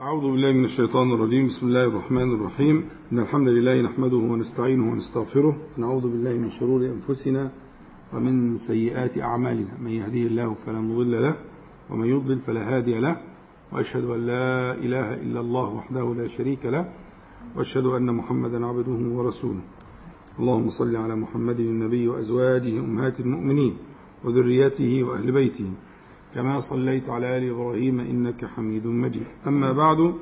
أعوذ بالله من الشيطان الرجيم. بسم الله الرحمن الرحيم. إن الحمد لله نحمده ونستعينه ونستغفره ونعوذ بالله من شرور أنفسنا ومن سيئات أعمالنا. من يهديه الله فلا مضل له ومن يضلل فلا هادي له. وأشهد أن لا إله إلا الله وحده لا شريك له. وأشهد أن محمدا عبده ورسوله. اللهم صل على محمد النبي وأزواجه أمهات المؤمنين وذريته وأهل بيته. كما صليت على آل إبراهيم إنك حميد مجيد. أما بعد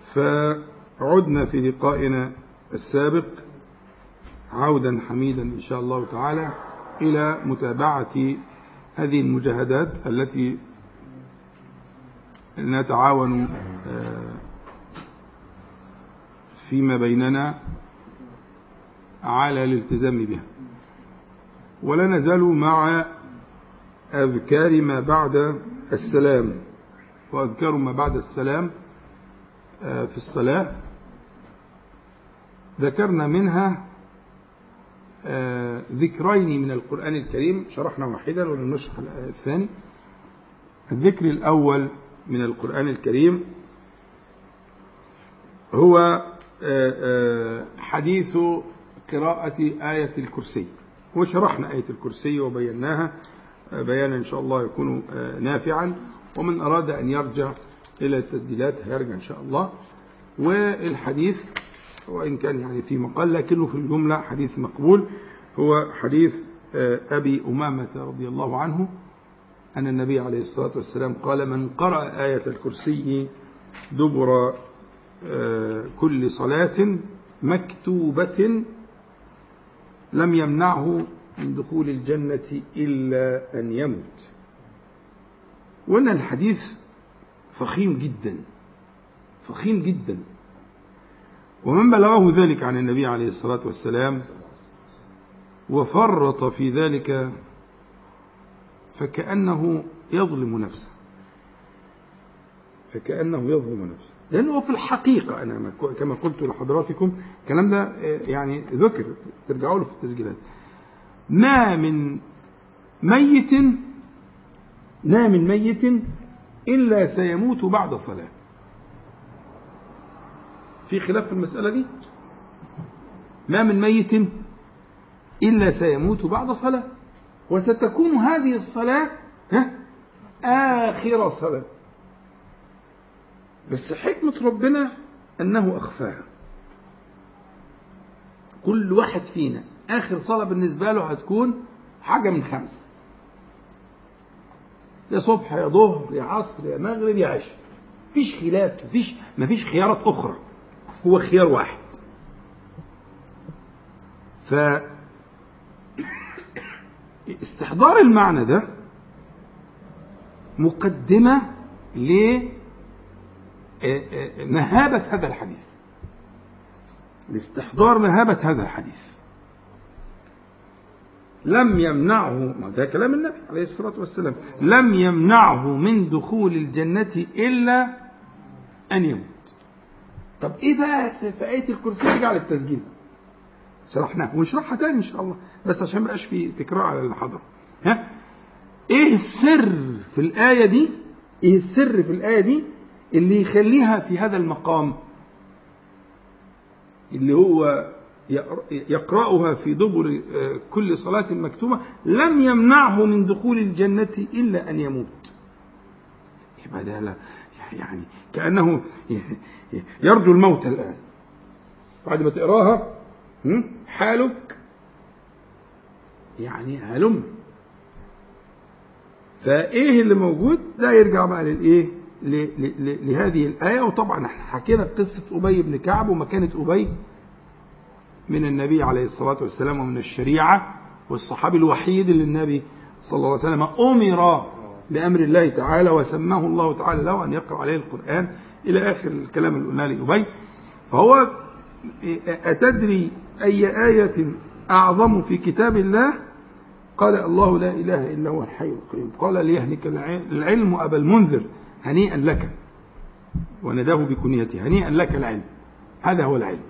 فعدنا في لقائنا السابق عودا حميدا إن شاء الله تعالى إلى متابعة هذه المجاهدات التي نتعاون فيما بيننا على الالتزام بها. ولا نزال مع أذكار ما بعد السلام. وأذكار ما بعد السلام في الصلاة. ذكرنا منها ذكرين من القرآن الكريم. شرحنا واحدا ولم نشرح الثاني. الذكر الأول من القرآن الكريم هو حديث قراءة آية الكرسي. وشرحنا آية الكرسي وبيناها. بيانا إن شاء الله يكون نافعا ومن أراد أن يرجع إلى التسجيلات هيرجع إن شاء الله. والحديث وإن كان يعني في مقال لكنه في الجملة حديث مقبول هو حديث أبي أمامة رضي الله عنه أن النبي عليه الصلاة والسلام قال من قرأ آية الكرسي دبر كل صلاة مكتوبة لم يمنعه من دخول الجنة إلا أن يموت. وأن الحديث فخيم جدا فخيم جدا. ومن بلغه ذلك عن النبي عليه الصلاة والسلام وفرط في ذلك فكأنه يظلم نفسه. فكأنه يظلم نفسه. لأنه في الحقيقة أنا كما قلت لحضراتكم الكلام ده يعني ذكر ترجعوا له في التسجيلات. ما من ميت ما من ميت إلا سيموت بعد صلاة. في خلاف في المسألة دي؟ ما من ميت إلا سيموت بعد صلاة. وستكون هذه الصلاة آخر صلاة. بس حكمة ربنا أنه أخفاها. كل واحد فينا آخر صلاة بالنسبة له هتكون حاجة من خمسة يا صبح يا ظهر يا عصر يا مغرب يا عشاء. مفيش خلاف مفيش مفيش خيارات أخرى. هو خيار واحد. ف استحضار المعنى ده مقدمة لمهابة هذا الحديث. لاستحضار مهابة هذا الحديث. لم يمنعه ما ده كلام النبي عليه الصلاة والسلام لم يمنعه من دخول الجنة إلا أن يموت. طب إيه بقى في آية الكرسي رجع للتسجيل شرحناها ونشرحها تاني إن شاء الله بس عشان ما يبقاش في تكرار على الحضر ها؟ إيه السر في الآية دي؟ إيه السر في الآية دي؟ اللي يخليها في هذا المقام اللي هو يقرأها في دبر كل صلاة مكتوبة لم يمنعه من دخول الجنة إلا أن يموت. يبقى يعني كأنه يرجو الموت الآن. بعد ما تقراها حالك؟ يعني هلم. فإيه اللي موجود؟ ده يرجع بقى للايه لهذه الآية. وطبعا إحنا حكينا قصة أبي بن كعب ومكانة أبي. من النبي عليه الصلاة والسلام ومن الشريعة والصحابي الوحيد اللي النبي صلى الله عليه وسلم أمر بأمر الله تعالى وسماه الله تعالى له أن يقرأ عليه القرآن إلى آخر الكلام اللي قلناه لأبي فهو أتدري أي آية أعظم في كتاب الله؟ قال الله لا إله إلا هو الحي القيوم. قال ليهلك العلم أبا المنذر هنيئا لك. ونداه بكنيته هنيئا لك العلم. هذا هو العلم.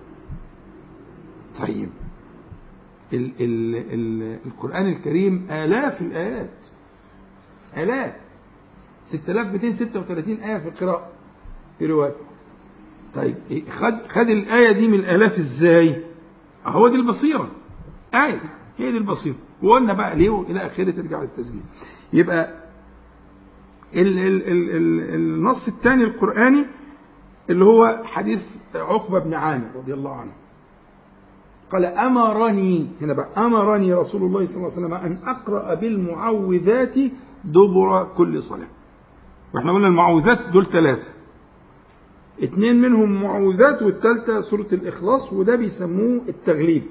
طيب. ال ال ال القرآن الكريم آلاف الآيات. آلاف. 6236 آية في القراءة. في رواية. طيب خد خد الآية دي من الآلاف إزاي؟ هو دي البصيرة. آية. هي دي البصيرة. وقلنا بقى ليه إلى آخره ترجع للتسجيل. يبقى ال ال ال ال النص الثاني القرآني اللي هو حديث عقبة بن عامر رضي الله عنه. قال أمرني هنا بقى أمرني رسول الله صلى الله عليه وسلم أن أقرأ بالمعوذات دبر كل صلاة. وإحنا قلنا المعوذات دول ثلاثة. اتنين منهم معوذات والثالثة سورة الإخلاص وده بيسموه التغليب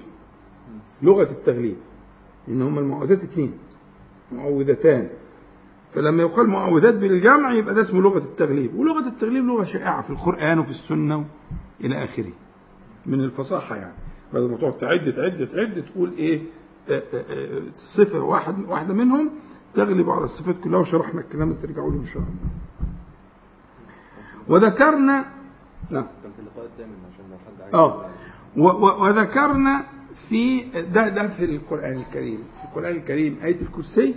لغة التغليب إن هم المعوذات اتنين معوذتان. فلما يقال معوذات بالجمع يبقى ده اسمه لغة التغليب ولغة التغليب لغة شائعة في القرآن وفي السنة إلى آخره من الفصاحة يعني. بدل ما تقعد تعد تعد تعد تقول آه، صفة واحد واحدة منهم تغلب على الصفات كلها وشرحنا الكلام اللي ترجعوا له إن شاء الله. وذكرنا نعم. كان في اللقاء الثامن عشان لو حد عايز آه. وذكرنا في ده ده في القرآن الكريم. في القرآن الكريم آية الكرسي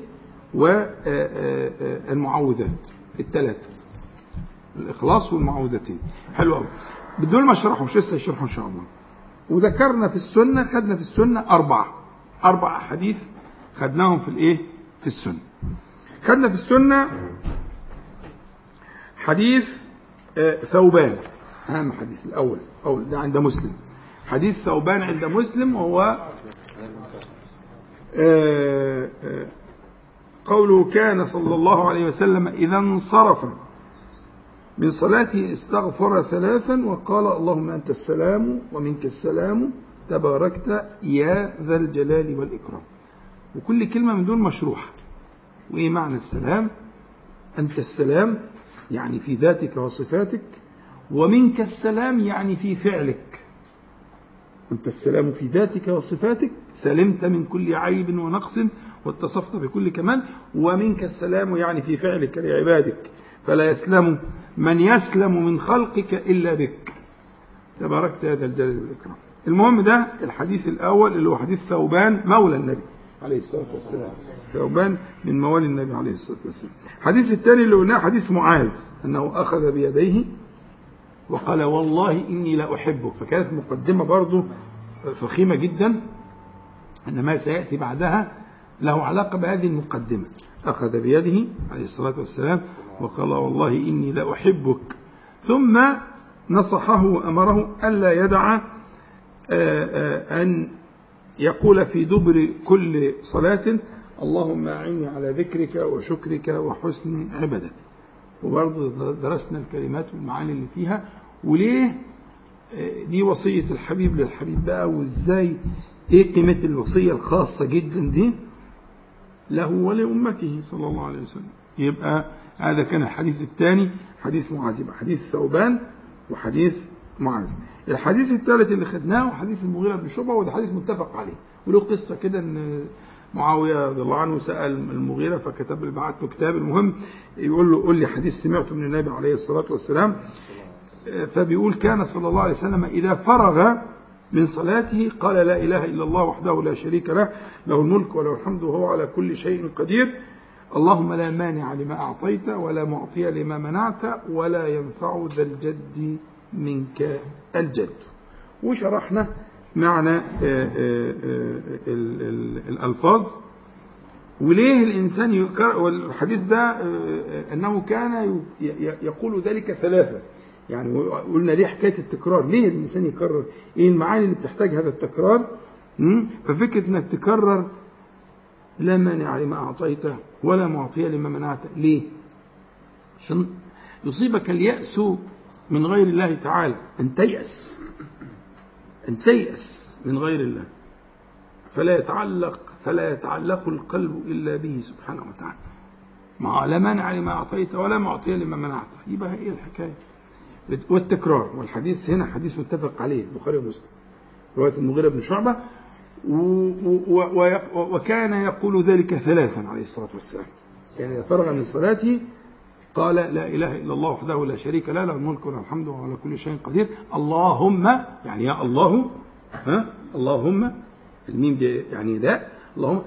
والمعوذات الثلاثة الإخلاص والمعوذتين. حلو قوي بدون ما اشرحهم لسه يشرحوا إن شاء الله. وذكرنا في السنة خدنا في السنة أربعة. أربع أحاديث خدناهم في الإيه؟ في السنة. خدنا في السنة حديث آه، ثوبان. أهم حديث الأول. أول ده عند مسلم. حديث ثوبان عند مسلم وهو آه، آه، قوله كان صلى الله عليه وسلم إذا انصرف. من صلاته استغفر ثلاثا وقال اللهم أنت السلام ومنك السلام تباركت يا ذا الجلال والإكرام. وكل كلمة من دول مشروحة. وإيه معنى السلام؟ أنت السلام يعني في ذاتك وصفاتك ومنك السلام يعني في فعلك. أنت السلام في ذاتك وصفاتك سلمت من كل عيب ونقص واتصفت بكل كمال ومنك السلام يعني في فعلك لعبادك. فلا يسلم من يسلم من خلقك إلا بك. تباركت يا ذا الجلال والإكرام. المهم ده الحديث الأول اللي هو حديث ثوبان مولى النبي عليه الصلاة والسلام. ثوبان من موالي النبي عليه الصلاة والسلام. الحديث الثاني اللي قلناه حديث معاذ أنه أخذ بيديه وقال والله إني لا أحبك. فكانت مقدمة برضو فخيمة جدا أن ما سيأتي بعدها له علاقة بهذه المقدمة. أخذ بيده عليه الصلاة والسلام وقال والله إني لا أحبك ثم نصحه وأمره ألا يدع آه، آه، أن يقول في دبر كل صلاة اللهم أعني على ذكرك وشكرك وحسن عبادتك. وبرضه درسنا الكلمات والمعاني اللي فيها. وليه؟ آه، دي وصية الحبيب للحبيب بقى. وإزاي؟ إيه قيمة الوصية الخاصة جدا دي؟ له ولأمته صلى الله عليه وسلم. يبقى هذا كان الحديث الثاني حديث معاذ يبقى حديث ثوبان وحديث معاذ. الحديث الثالث اللي خدناه حديث المغيرة بن شعبة وده حديث متفق عليه. وله قصة كده إن معاوية رضي الله عنه سأل المغيرة فكتب له بعت له كتاب المهم يقول له قول لي حديث سمعته من النبي عليه الصلاة والسلام. فبيقول كان صلى الله عليه وسلم إذا فرغ من صلاته قال لا إله إلا الله وحده لا شريك له له الملك وله الحمد وهو على كل شيء قدير. اللهم لا مانع لما أعطيت ولا معطي لما منعت ولا ينفع ذا الجد منك الجد. وشرحنا معنى آه، آه، آه، ال- ال- الألفاظ. وليه الإنسان يكرر والحديث ده أنه كان يقول ذلك ثلاثة. يعني قلنا ليه حكاية التكرار؟ ليه الإنسان يكرر؟ إيه المعاني اللي بتحتاج هذا التكرار؟ ففكرة أنك تكرر لا مانع لما أعطيته ولا معطي لما منعته ليه؟ عشان يصيبك اليأس من غير الله تعالى. أن تيأس. أن تيأس من غير الله. فلا يتعلق فلا يتعلق القلب إلا به سبحانه وتعالى. ما لا مانع لما أعطيت ولا معطي لما منعت. يبقى هي الحكاية. والتكرار. والحديث هنا حديث متفق عليه. البخاري ومسلم. رواية المغيرة بن شعبة. وكان يقول ذلك ثلاثا عليه الصلاة والسلام. يعني إذا فرغ من صلاته قال لا إله إلا الله وحده لا شريك له له الملك وله الحمد وهو على كل شيء قدير. اللهم يعني يا الله ها؟ اللهم الميم دي يعني لا اللهم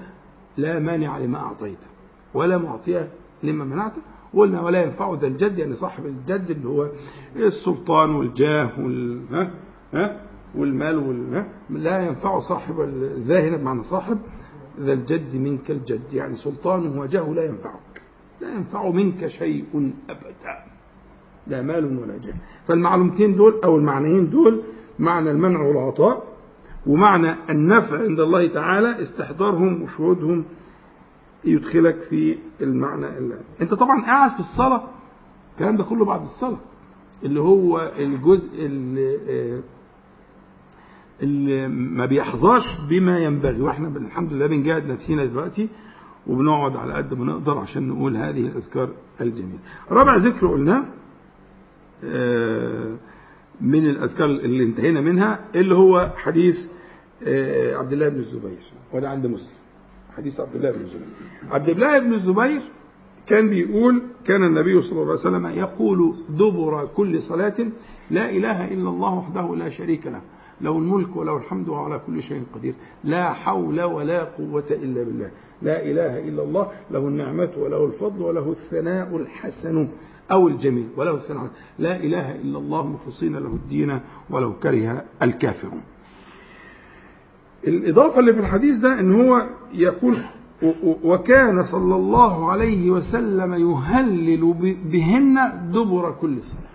لا مانع لما أعطيت ولا معطي لما منعت قلنا ولا ينفع ذا الجد يعني صاحب الجد اللي هو السلطان والجاه وال ها؟ ها؟ والمال وال لا ينفع صاحب ال- ذا هنا بمعنى صاحب ذا الجد منك الجد. يعني سلطانه وجاه لا ينفعك. لا ينفع منك شيء أبدا. لا مال ولا جاه فالمعلومتين دول أو المعنيين دول معنى المنع والعطاء ومعنى النفع عند الله تعالى استحضارهم وشهودهم يدخلك في المعنى اللي. أنت طبعا قاعد في الصلاة. الكلام ده كله بعد الصلاة. اللي هو الجزء اللي, آه، اللي ما بيحظاش بما ينبغي. وإحنا الحمد لله بنجاهد نفسينا دلوقتي وبنقعد على قد ما نقدر عشان نقول هذه الأذكار الجميلة. رابع ذكر قلناه آه، من الأذكار اللي انتهينا منها اللي هو حديث آه، عبد الله بن الزبير. وده عند مسلم. حديث عبد الله بن الزبير. عبد الله بن الزبير كان بيقول كان النبي صلى الله عليه وسلم يقول دبر كل صلاة لا إله إلا الله وحده لا شريك له. له الملك وله الحمد وهو على كل شيء قدير. لا حول ولا قوة إلا بالله. لا إله إلا الله له النعمة وله الفضل وله الثناء الحسن أو الجميل وله الثناء لا إله إلا الله مخلصين له الدين ولو كره الكافرون. الإضافة اللي في الحديث ده إن هو يقول وكان صلى الله عليه وسلم يهلل بهن دبر كل صلاة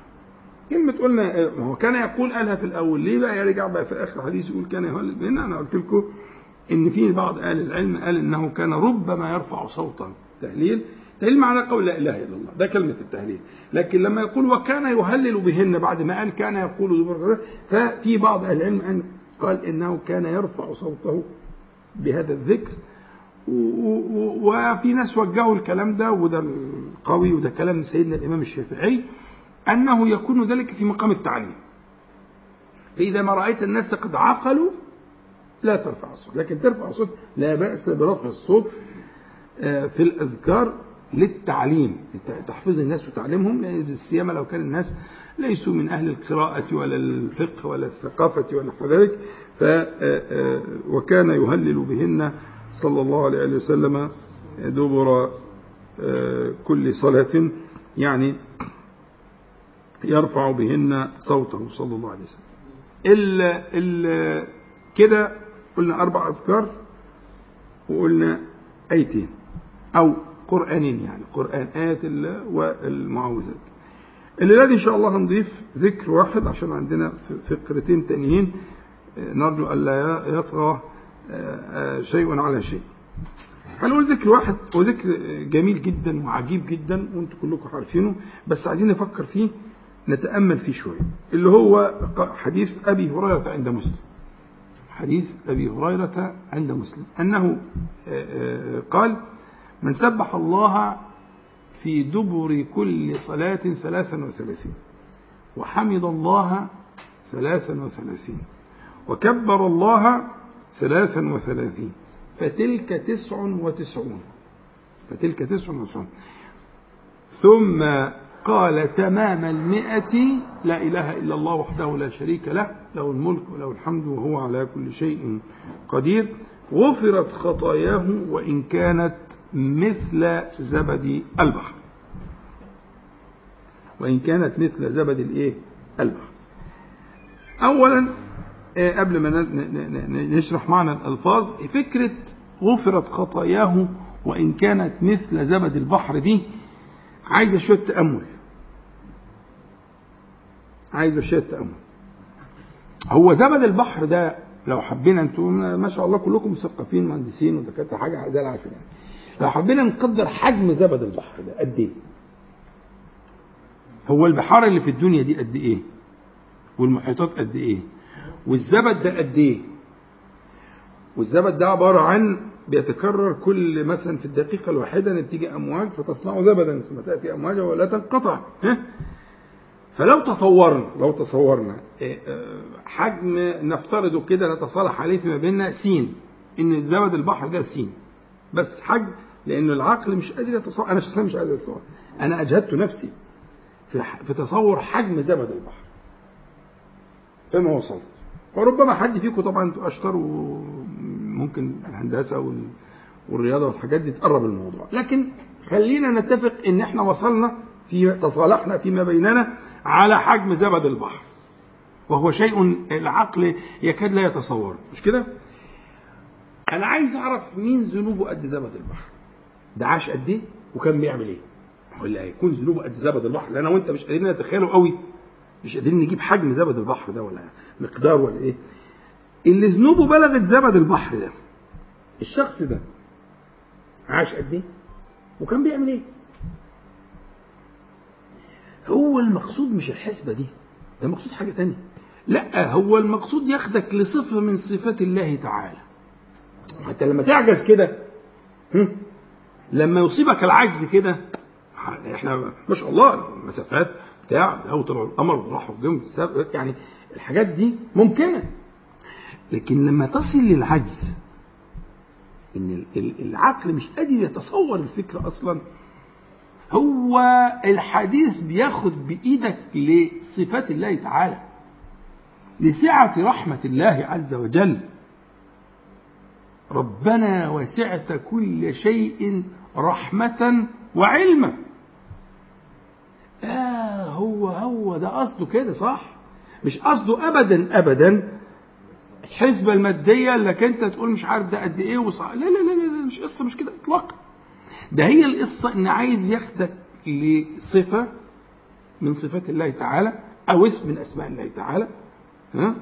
كلمة قلنا آه، ما هو كان يقول قالها في الأول. ليه بقى يرجع بقى في آخر الحديث يقول كان يهلل بهن أنا قلت لكم إن في بعض أهل العلم قال إنه كان ربما يرفع صوتا. تهليل؟ تهليل معناه قول لا إله إلا الله. ده كلمة التهليل. لكن لما يقول وكان يهلل بهن بعد ما قال كان يقول ففي بعض أهل العلم أن قال إنه كان يرفع صوته بهذا الذكر. وفي ناس وجهوا الكلام ده وده القوي وده كلام سيدنا الإمام الشافعي. أنه يكون ذلك في مقام التعليم. فإذا ما رأيت الناس قد عقلوا لا ترفع الصوت. لكن ترفع الصوت لا بأس برفع الصوت آه، في الأذكار للتعليم. تحفيظ الناس وتعليمهم لأن السيما لو كان الناس ليسوا من أهل القراءة ولا الفقه ولا الثقافة ونحو ذلك ف آه، آه، وكان يهلل بهن صلى الله عليه وسلم دبر كل صلاة يعني يرفع بهن صوته صلى الله عليه وسلم. ال ال كده قلنا أربع أذكار وقلنا آيتين أو قرآنين يعني قرآن آية الله والمعوذات. الليلة دي إن شاء الله هنضيف ذكر واحد عشان عندنا فقرتين تانيين. نرجو ألا يطغى آه، آه، شيء على شيء. هنقول ذكر واحد وذكر جميل جدا وعجيب جدا وأنتم كلكم عارفينه بس عايزين نفكر فيه. نتأمل فيه شوية اللي هو حديث أبي هريرة عند مسلم. حديث أبي هريرة عند مسلم. أنه آه، آه، قال من سبح الله في دبر كل صلاة ثلاثا وثلاثين وحمد الله ثلاثا وثلاثين وكبر الله ثلاثا وثلاثين فتلك تسع وتسعون. فتلك تسع وتسعون. ثم قال تمام المئة لا إله إلا الله وحده لا شريك له له الملك وله الحمد وهو على كل شيء قدير. غفرت خطاياه وإن كانت مثل زبد البحر. وإن كانت مثل زبد الإيه؟ البحر. أولا آه، قبل ما نشرح معنى الألفاظ فكرة غفرت خطاياه وإن كانت مثل زبد البحر دي عايزة شوية تأمل. عايزة شوية تأمل هو زبد البحر ده لو حبينا أنتم ما شاء الله كلكم مثقفين مهندسين ودكاترة حاجة زي العسل يعني لو حبينا نقدر حجم زبد البحر ده قد إيه؟ هو البحار اللي في الدنيا دي قد إيه؟ والمحيطات قد إيه؟ والزبد ده قد إيه؟ والزبد ده عبارة عن بيتكرر كل مثلا في الدقيقة الواحده ان بتيجي أمواج فتصنع زبدا ثم تأتي امواج ولا تنقطع ها؟ فلو تصورنا لو تصورنا إيه، آه، حجم نفترضه كده نتصالح عليه فيما بيننا سين إن زبد البحر ده سين. بس حجم لأن العقل مش قادر يتصور أنا شخصيا مش قادر أتصور. أنا أجهدت نفسي في في تصور حجم زبد البحر. فما وصلت. فربما حد فيكم طبعا أنتوا اشطر وممكن الهندسة وال والرياضة والحاجات دي تقرب الموضوع. لكن خلينا نتفق إن إحنا وصلنا في تصالحنا فيما بيننا على حجم زبد البحر. وهو شيء العقل يكاد لا يتصور مش كده؟ أنا عايز أعرف مين ذنوبه قد زبد البحر. ده عاش قد إيه؟ وكان بيعمل إيه؟ اللي هيكون ذنوبه قد زبد البحر؟ لأن أنا وأنت مش قادرين نتخيله قوي. مش قادرين نجيب حجم زبد البحر ده ولا مقدار ولا إيه. اللي ذنوبه بلغت زبد البحر ده الشخص ده عاش قد إيه؟ وكان بيعمل إيه؟ هو المقصود مش الحسبة دي ده مقصود حاجة تانية. لا هو المقصود ياخدك لصفة من صفات الله تعالى. حتى لما تعجز كده؟ لما يصيبك العجز كده إحنا ما شاء الله مسافات بتاع ده طلعوا القمر وراحوا الجيم يعني الحاجات دي ممكنة. لكن لما تصل للعجز إن العقل مش قادر يتصور الفكرة أصلا. هو الحديث بياخد بإيدك لصفات الله تعالى لسعة رحمة الله عز وجل. ربنا وسعت كل شيء رحمة وعلما. آه هو هو ده قصده كده صح؟ مش قصده ابدا ابدا. الحسبة المادية اللي أنت تقول مش عارف ده قد إيه وصح لا لا لا لا مش قصة مش كده اطلاقا. ده هي القصة إن عايز ياخدك لصفة من صفات الله تعالى أو اسم من أسماء الله تعالى ها؟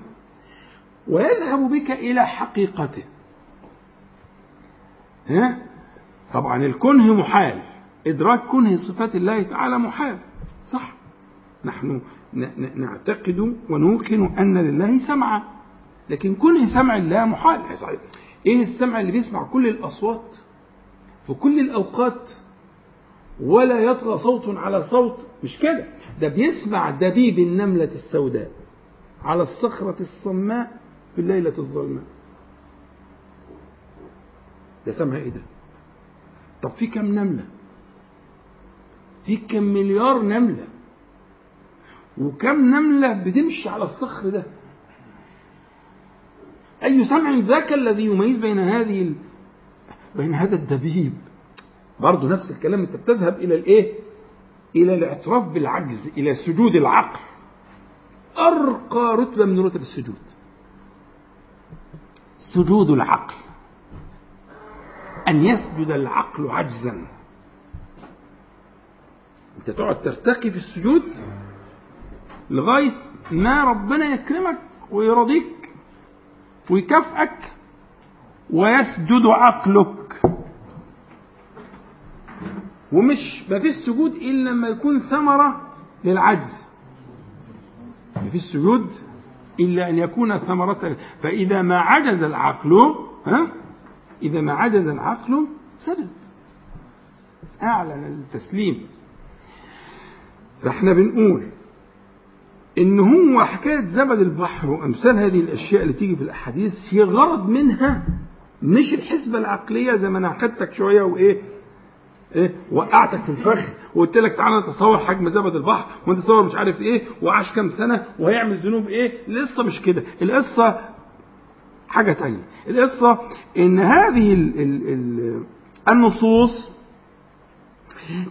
ويذهب بك إلى حقيقته ها؟ طبعا الكنه محال إدراك كنه صفات الله تعالى محال صح؟ نحن نعتقد ونوقن أن لله سمعا لكن كنه سمع الله محال. إيه السمع اللي بيسمع كل الأصوات؟ في كل الأوقات ولا يطغى صوت على صوت. مش كده؟ ده بيسمع دبيب النملة السوداء على الصخرة الصماء في الليلة الظلماء ده سمع إيه ده؟ طب في كم نملة؟ في كم مليار نملة؟ وكم نملة بتمشي على الصخر ده؟ أي سمع ذاك الذي يميز بين هذه بين هذا الدبيب برضه نفس الكلام أنت بتذهب إلى الإيه؟ إلى الاعتراف بالعجز إلى سجود العقل. أرقى رتبة من رتب السجود. سجود العقل. أن يسجد العقل عجزا. أنت تقعد ترتقي في السجود لغاية ما ربنا يكرمك ويرضيك ويكافئك ويسجد عقلك. ومش ما فيش سجود إلا لما يكون ثمرة للعجز. ما فيش سجود إلا أن يكون ثمرة فإذا ما عجز العقل ها؟ إذا ما عجز العقل سجد أعلن التسليم. فإحنا بنقول إن هو حكاية زبد البحر وأمثال هذه الأشياء اللي تيجي في الأحاديث هي غرض منها مش الحسبة العقلية زي ما أنا اخدتك شوية وإيه إيه وقعتك في الفخ وقلت لك تعالى تصور حجم زبد البحر وانت تصور مش عارف إيه وعاش كام سنة وهيعمل ذنوب إيه؟ القصة مش كده. القصة حاجة تانية. القصة إن هذه ال ال ال النصوص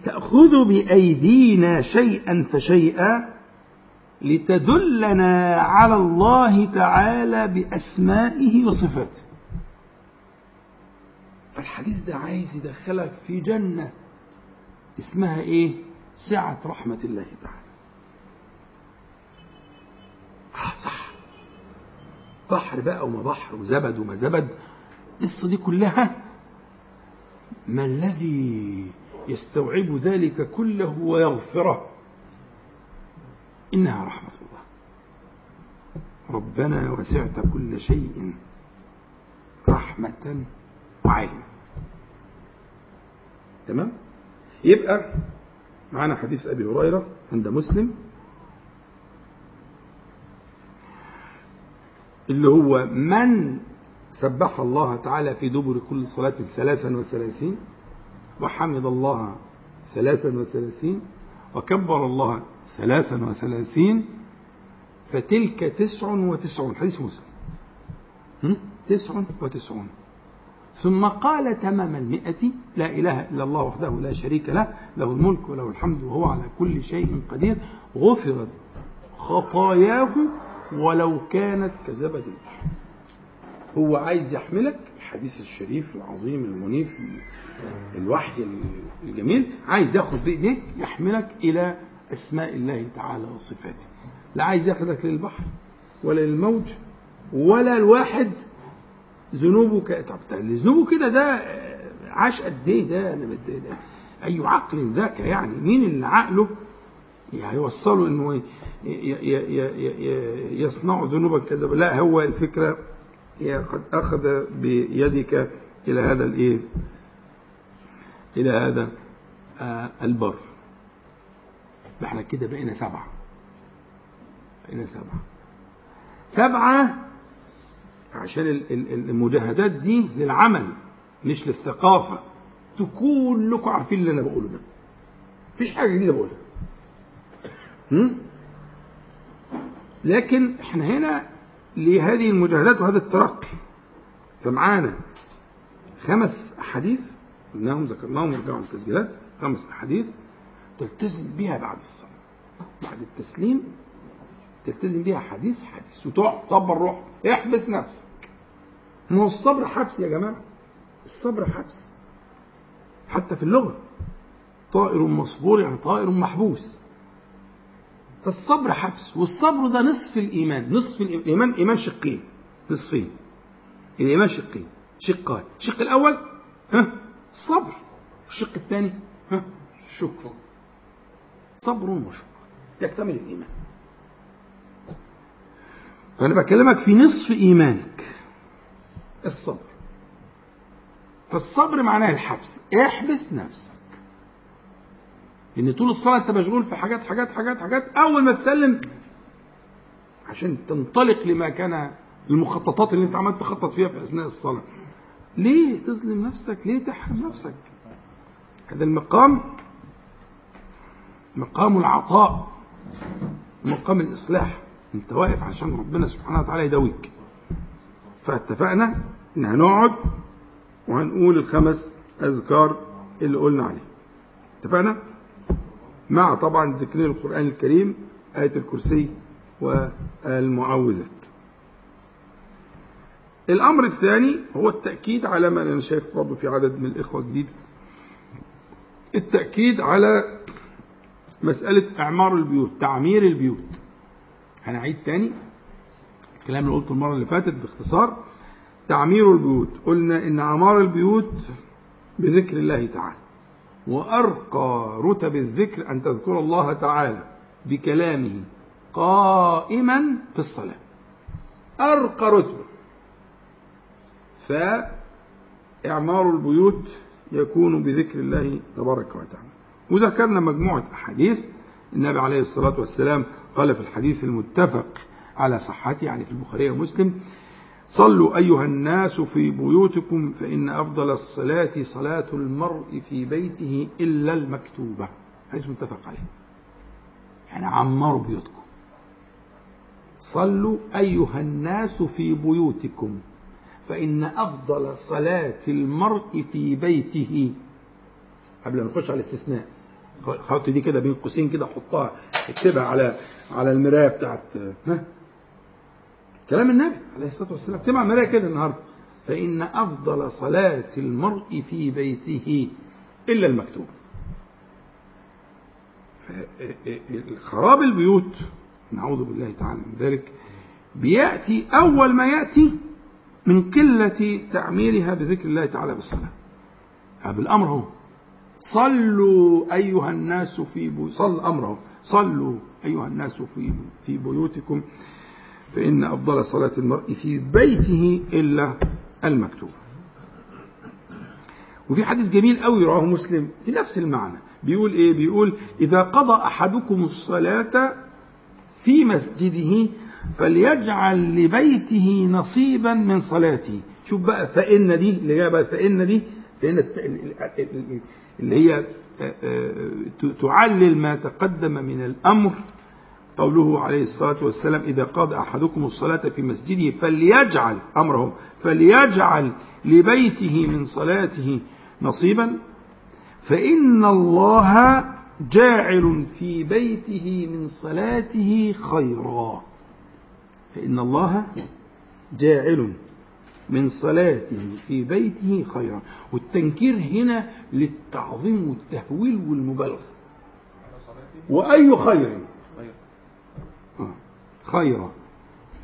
تأخذ بأيدينا شيئا فشيئا لتدلنا على الله تعالى بأسمائه وصفاته. فالحديث ده عايز يدخلك في جنة اسمها إيه؟ سعة رحمة الله تعالى. آه صح. بحر بقى وما بحر وزبد وما زبد. القصة دي كلها ما الذي يستوعب ذلك كله ويغفره؟ إنها رحمة الله. ربنا وسعت كل شيء رحمة وعلما تمام؟ يبقى معنا حديث أبي هريرة عند مسلم اللي هو من سبح الله تعالى في دبر كل صلاة ثلاثا وثلاثين وحمد الله ثلاثا وثلاثين وكبر الله ثلاثا وثلاثين فتلك تسع وتسعون حديث مسلم. تسع وتسعون. ثم قال تمام المئة لا إله إلا الله وحده لا شريك له له الملك وله الحمد وهو على كل شيء قدير. غفرت خطاياه ولو كانت كزبد البحر هو عايز يحملك الحديث الشريف العظيم المنيف الوحي الجميل عايز ياخد بإيديك يحملك إلى أسماء الله تعالى وصفاته. لا عايز ياخدك للبحر ولا للموج ولا الواحد ذنوبه ك... طب ذنوبه كده ده عاش قد إيه؟ ده أنا ده أي عقل ذاك يعني مين اللي عقله هيوصله إنه ي... ي... ي... يصنع ذنوبا كذا؟ لا هو الفكرة قد أخذ بيدك إلى هذا الإيه؟ إلى هذا آه البر. إحنا كده بقينا سبعة. بقينا سبعة. سبعة عشان المجاهدات دي للعمل مش للثقافة. كلكم عارفين اللي أنا بقوله ده. مفيش حاجة جديدة بقولها. لكن إحنا هنا لهذه المجاهدات وهذا الترقي. فمعانا خمس أحاديث قلناهم ذكرناهم ورجعوا التسجيلات. خمس أحاديث تلتزم بها بعد الصلاة بعد التسليم تلتزم بها حديث حديث وتقعد صبر روح. احبس نفسك. ما هو الصبر حبس يا جماعة؟ الصبر حبس. حتى في اللغة. طائر مصبور يعني طائر محبوس. فالصبر حبس. والصبر ده نصف الإيمان. نصف الإيمان. إيمان شقين. نصفين. الإيمان شقين. شقان. الشق الأول ها الصبر الشق الثاني ها الشكر صبر وشكر. يكتمل الإيمان. فأنا بكلمك في نصف إيمانك. الصبر. فالصبر معناه الحبس. احبس نفسك. لأن طول الصلاة أنت مشغول في حاجات حاجات حاجات حاجات أول ما تسلم عشان تنطلق لما كان المخططات اللي أنت عمال تخطط فيها في أثناء الصلاة. ليه تظلم نفسك؟ ليه تحرم نفسك؟ هذا المقام مقام العطاء مقام الإصلاح. أنت واقف عشان ربنا سبحانه وتعالى يداويك. فاتفقنا ان هنقعد وهنقول الخمس أذكار اللي قلنا عليه اتفقنا؟ مع طبعا ذكرين القرآن الكريم آية الكرسي والمعوذات. الأمر الثاني هو التأكيد على ما أنا شايف برضه في عدد من الإخوة جديد التأكيد على مسألة إعمار البيوت تعمير البيوت. هنعيد تاني الكلام اللي قلته المرة اللي فاتت باختصار. تعمير البيوت. قلنا إن عمار البيوت بذكر الله تعالى. وأرقى رتب الذكر أن تذكر الله تعالى بكلامه قائما في الصلاة. أرقى رتبة. فإعمار البيوت يكون بذكر الله تبارك وتعالى. وذكرنا مجموعة أحاديث. النبي عليه الصلاة والسلام قال في الحديث المتفق على صحته يعني في البخاري ومسلم صلوا أيها الناس في بيوتكم فإن أفضل الصلاة صلاة المرء في بيته إلا المكتوبة. حديث متفق عليه. يعني عمروا بيوتكم. صلوا أيها الناس في بيوتكم فإن أفضل صلاة المرء في بيته. قبل ما نخش على الاستثناء حط دي كده بين قوسين كده حطها اكتبها على على المراية بتاعت ها؟ كلام النبي عليه الصلاة والسلام. على المرايه كده النهارده. فإن أفضل صلاة المرء في بيته إلا المكتوب. خراب البيوت نعوذ بالله تعالى من ذلك بيأتي أول ما يأتي من قلة تعميرها بذكر الله تعالى بالصلاة. بالأمر هو. صلوا أيها الناس في بو... صل أمره صلوا أيها الناس في في بيوتكم فإن أفضل صلاة المرء في بيته إلا المكتوب. وفي حديث جميل قوي رواه مسلم في نفس المعنى. بيقول إيه؟ بيقول إذا قضى أحدكم الصلاة في مسجده فليجعل لبيته نصيبا من صلاته. شوف بقى فإن دي اللي جاية بقى فإن دي فإن اللي هي تعلل ما تقدم من الأمر. قوله عليه الصلاة والسلام إذا قاد أحدكم الصلاة في مسجده فليجعل أمرهم فليجعل لبيته من صلاته نصيبا. فإن الله جاعل في بيته من صلاته خيرا. فإن الله جاعل من صلاته في بيته خيرا. والتنكير هنا للتعظيم والتهويل والمبالغة. وأي خير؟ آه، خيرا.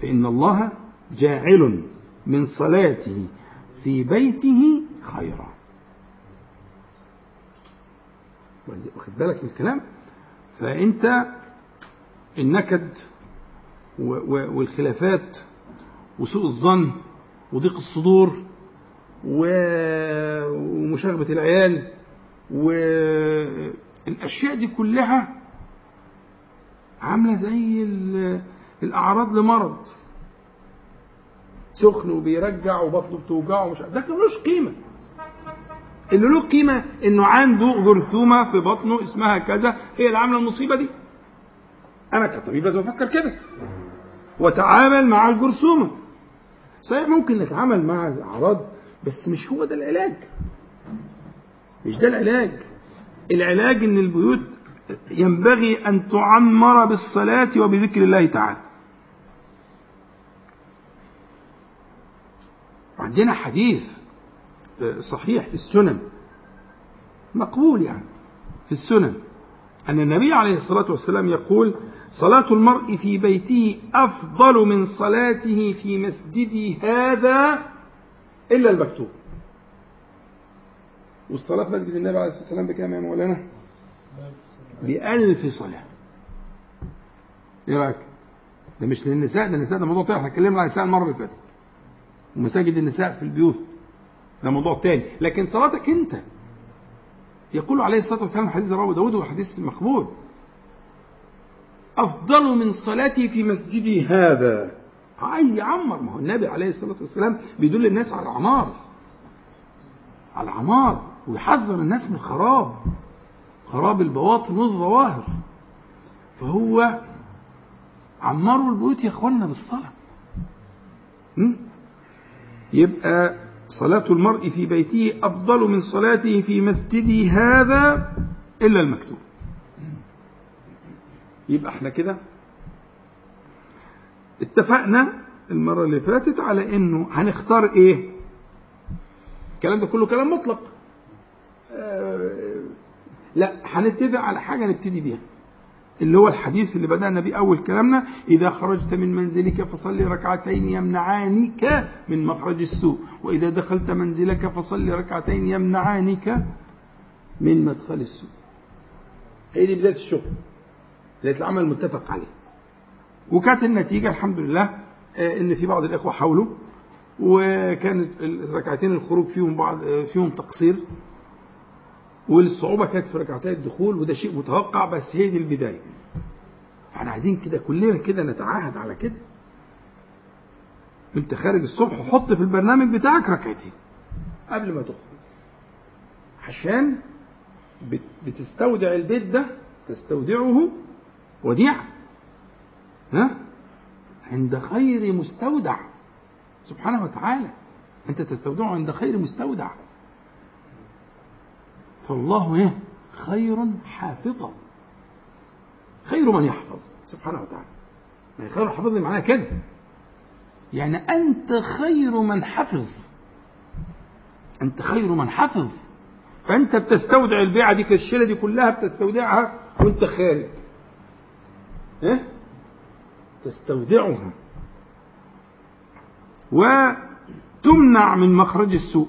فإن الله جاعل من صلاته في بيته خيرا. واخد بالك من الكلام؟ فأنت النكد والخلافات وسوء الظن وضيق الصدور ومشاغبة العيال والأشياء دي كلها عاملة زي الأعراض لمرض. سخن وبيرجع وبطنه بتوجعه ومش ده ملوش قيمة. اللي له قيمة إنه عنده جرثومة في بطنه اسمها كذا هي اللي عاملة المصيبة دي. أنا كطبيب لازم أفكر كده. وتعامل مع الجرثومة. صحيح ممكن نتعامل مع الأعراض بس مش هو ده العلاج. مش ده العلاج. العلاج إن البيوت ينبغي أن تعمر بالصلاة وبذكر الله تعالى. عندنا حديث صحيح في السنن. مقبول يعني في السنن. أن النبي عليه الصلاة والسلام يقول صلاة المرء في بيته أفضل من صلاته في مسجده هذا إلا المكتوب. والصلاة في مسجد النبي عليه الصلاة والسلام بكام يا مولانا؟ بألف صلاة. إيه رأيك؟ ده مش للنساء ده النساء ده موضوع تاني. إحنا اتكلمنا عن النساء المرة اللي فاتت. ومساجد النساء في البيوت. ده موضوع تاني. لكن صلاتك أنت. يقول عليه الصلاة والسلام حديث رواه داود وحديث مقبول. أفضل من صلاتي في مسجدي هذا. عايز يعمر ما هو النبي عليه الصلاة والسلام بيدل الناس على العمار. على العمار ويحذر الناس من الخراب خراب البواطن والظواهر. فهو عمروا البيوت يا اخوانا بالصلاة. يبقى صلاة المرء في بيته أفضل من صلاته في مسجده هذا إلا المكتوب. يبقى إحنا كده اتفقنا المرة اللي فاتت على إنه هنختار إيه؟ الكلام ده كله كلام مطلق. آه لا هنتفق على حاجة نبتدي بيها. اللي هو الحديث اللي بدأنا بيه أول كلامنا إذا خرجت من منزلك فصلي ركعتين يمنعانك من مخرج السوء. وإذا دخلت منزلك فصلي ركعتين يمنعانك من مدخل السوء. هي دي بداية الشغل. بداية العمل المتفق عليه. وكانت النتيجة الحمد لله إن في بعض الإخوة حاولوا وكانت الركعتين الخروج فيهم بعض فيهم تقصير والصعوبة كانت في ركعتي الدخول وده شيء متوقع بس هي دي البداية. فاحنا عايزين كده كلنا كده نتعاهد على كده. أنت خارج الصبح حط في البرنامج بتاعك ركعتين قبل ما تخرج. عشان بتستودع البيت ده تستودعه وديعة ها؟ عند خير مستودع. سبحانه وتعالى. أنت تستودعه عند خير مستودع. فالله إيه؟ خير حافظا خير من يحفظ. سبحانه وتعالى. يعني خير حافظ معناها كده يعني أنت خير من حفظ. أنت خير من حفظ. فأنت بتستودع البيعة دي الشيله دي كلها بتستودعها وأنت خارج. تستودعها وتمنع من مخرج السوء.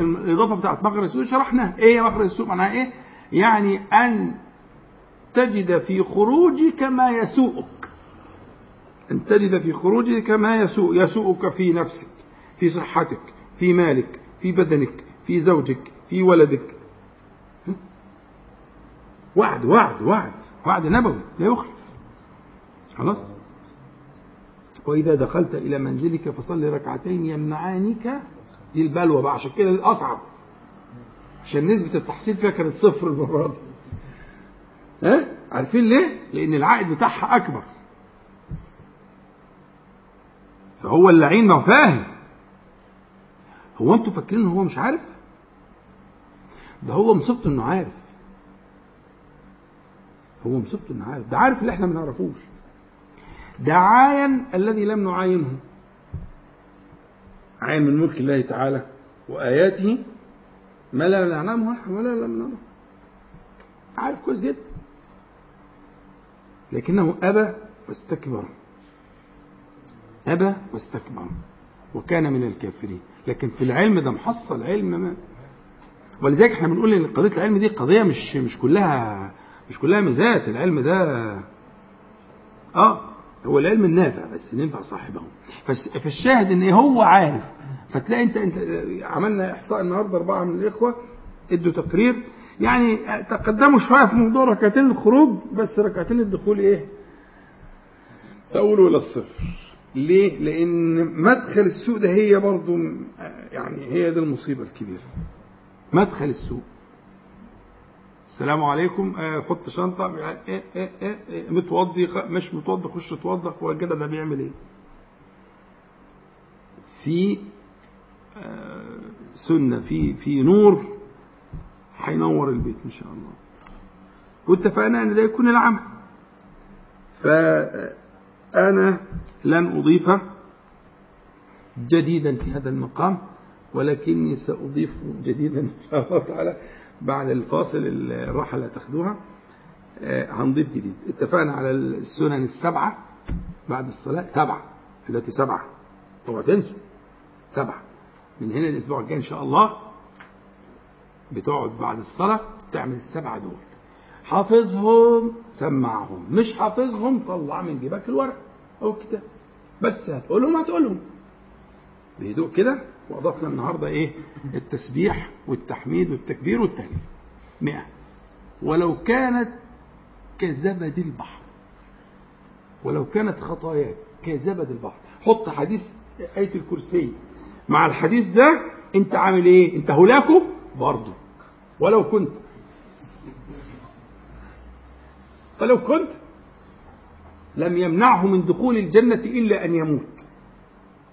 الإضافة بتاعت مخرج السوء شرحنا إيه هي مخرج السوء؟ معناها إيه؟ يعني أن تجد في خروجك ما يسوءك. أن تجد في خروجك ما يسوء. يسوءك في نفسك في صحتك في مالك في بدنك في زوجك في ولدك. وعد وعد وعد. وعد نبوي لا يخلف. خلاص؟ وإذا دخلت إلى منزلك فصلي ركعتين يمنعانك دي البلوى بقى عشان كده أصعب. عشان نسبة التحصيل فيها كانت صفر المرة دي. ها؟ عارفين ليه؟ لأن العائد بتاعها أكبر. فهو اللعين ما فاهم. هو أنتوا فاكرين هو مش عارف؟ ده هو مصيبته إنه عارف. هو مصيبته إنه عارف. ده عارف اللي إحنا ما نعرفوش. ده عاين الذي لم نعاينه. عاين من ملك الله تعالى وآياته ما لا نعلمه ولا لم نعرف عارف كويس جدا. لكنه أبى واستكبر. أبى واستكبر. وكان من الكافرين. لكن في العلم ده محصل علم ما. ولذلك إحنا بنقول إن قضية العلم دي قضية مش مش كلها مش كلها ميزات العلم ده آه. هو العلم النافع بس ينفع صاحبه. فالشاهد إن هو عارف. فتلاقي أنت أنت عملنا إحصاء النهارده أربعة من الإخوة إدوا تقرير. يعني تقدموا شوية في موضوع ركعتين الخروج بس ركعتين الدخول إيه؟ تأولوا إلى الصفر. ليه؟ لأن مدخل السوق ده هي برضو يعني هي دي المصيبة الكبيرة. مدخل السوق السلام عليكم. آه حط شنطة. إيه إيه إيه متوضي مش متوضي خش اتوضى هو الجدع ده بيعمل إيه؟ في آه سنة في في نور هينور البيت إن شاء الله. واتفقنا إن ده يكون العمل. فانا لن أضيف جديدا في هذا المقام ولكني سأضيف جديدا إن شاء الله تعالى. بعد الفاصل الراحة اللي هتاخدوها هنضيف جديد. اتفقنا على السنن السبعة بعد الصلاة. سبعة. دلوقتي سبعة. اوعوا تنسوا. سبعة. من هنا الأسبوع الجاي إن شاء الله بتقعد بعد الصلاة تعمل السبعة دول. حافظهم سمعهم. مش حافظهم طلع من جيبك الورق أو الكتاب. بس هتقولهم هتقولهم. بهدوء كده. واضفنا النهارده إيه؟ التسبيح والتحميد والتكبير والتهليل. 100 ولو كانت كزبد البحر ولو كانت خطاياك كزبد البحر. حط حديث آية الكرسي. مع الحديث ده أنت عامل إيه؟ أنت هلاكه برضه ولو كنت. ولو كنت لم يمنعه من دخول الجنة إلا أن يموت.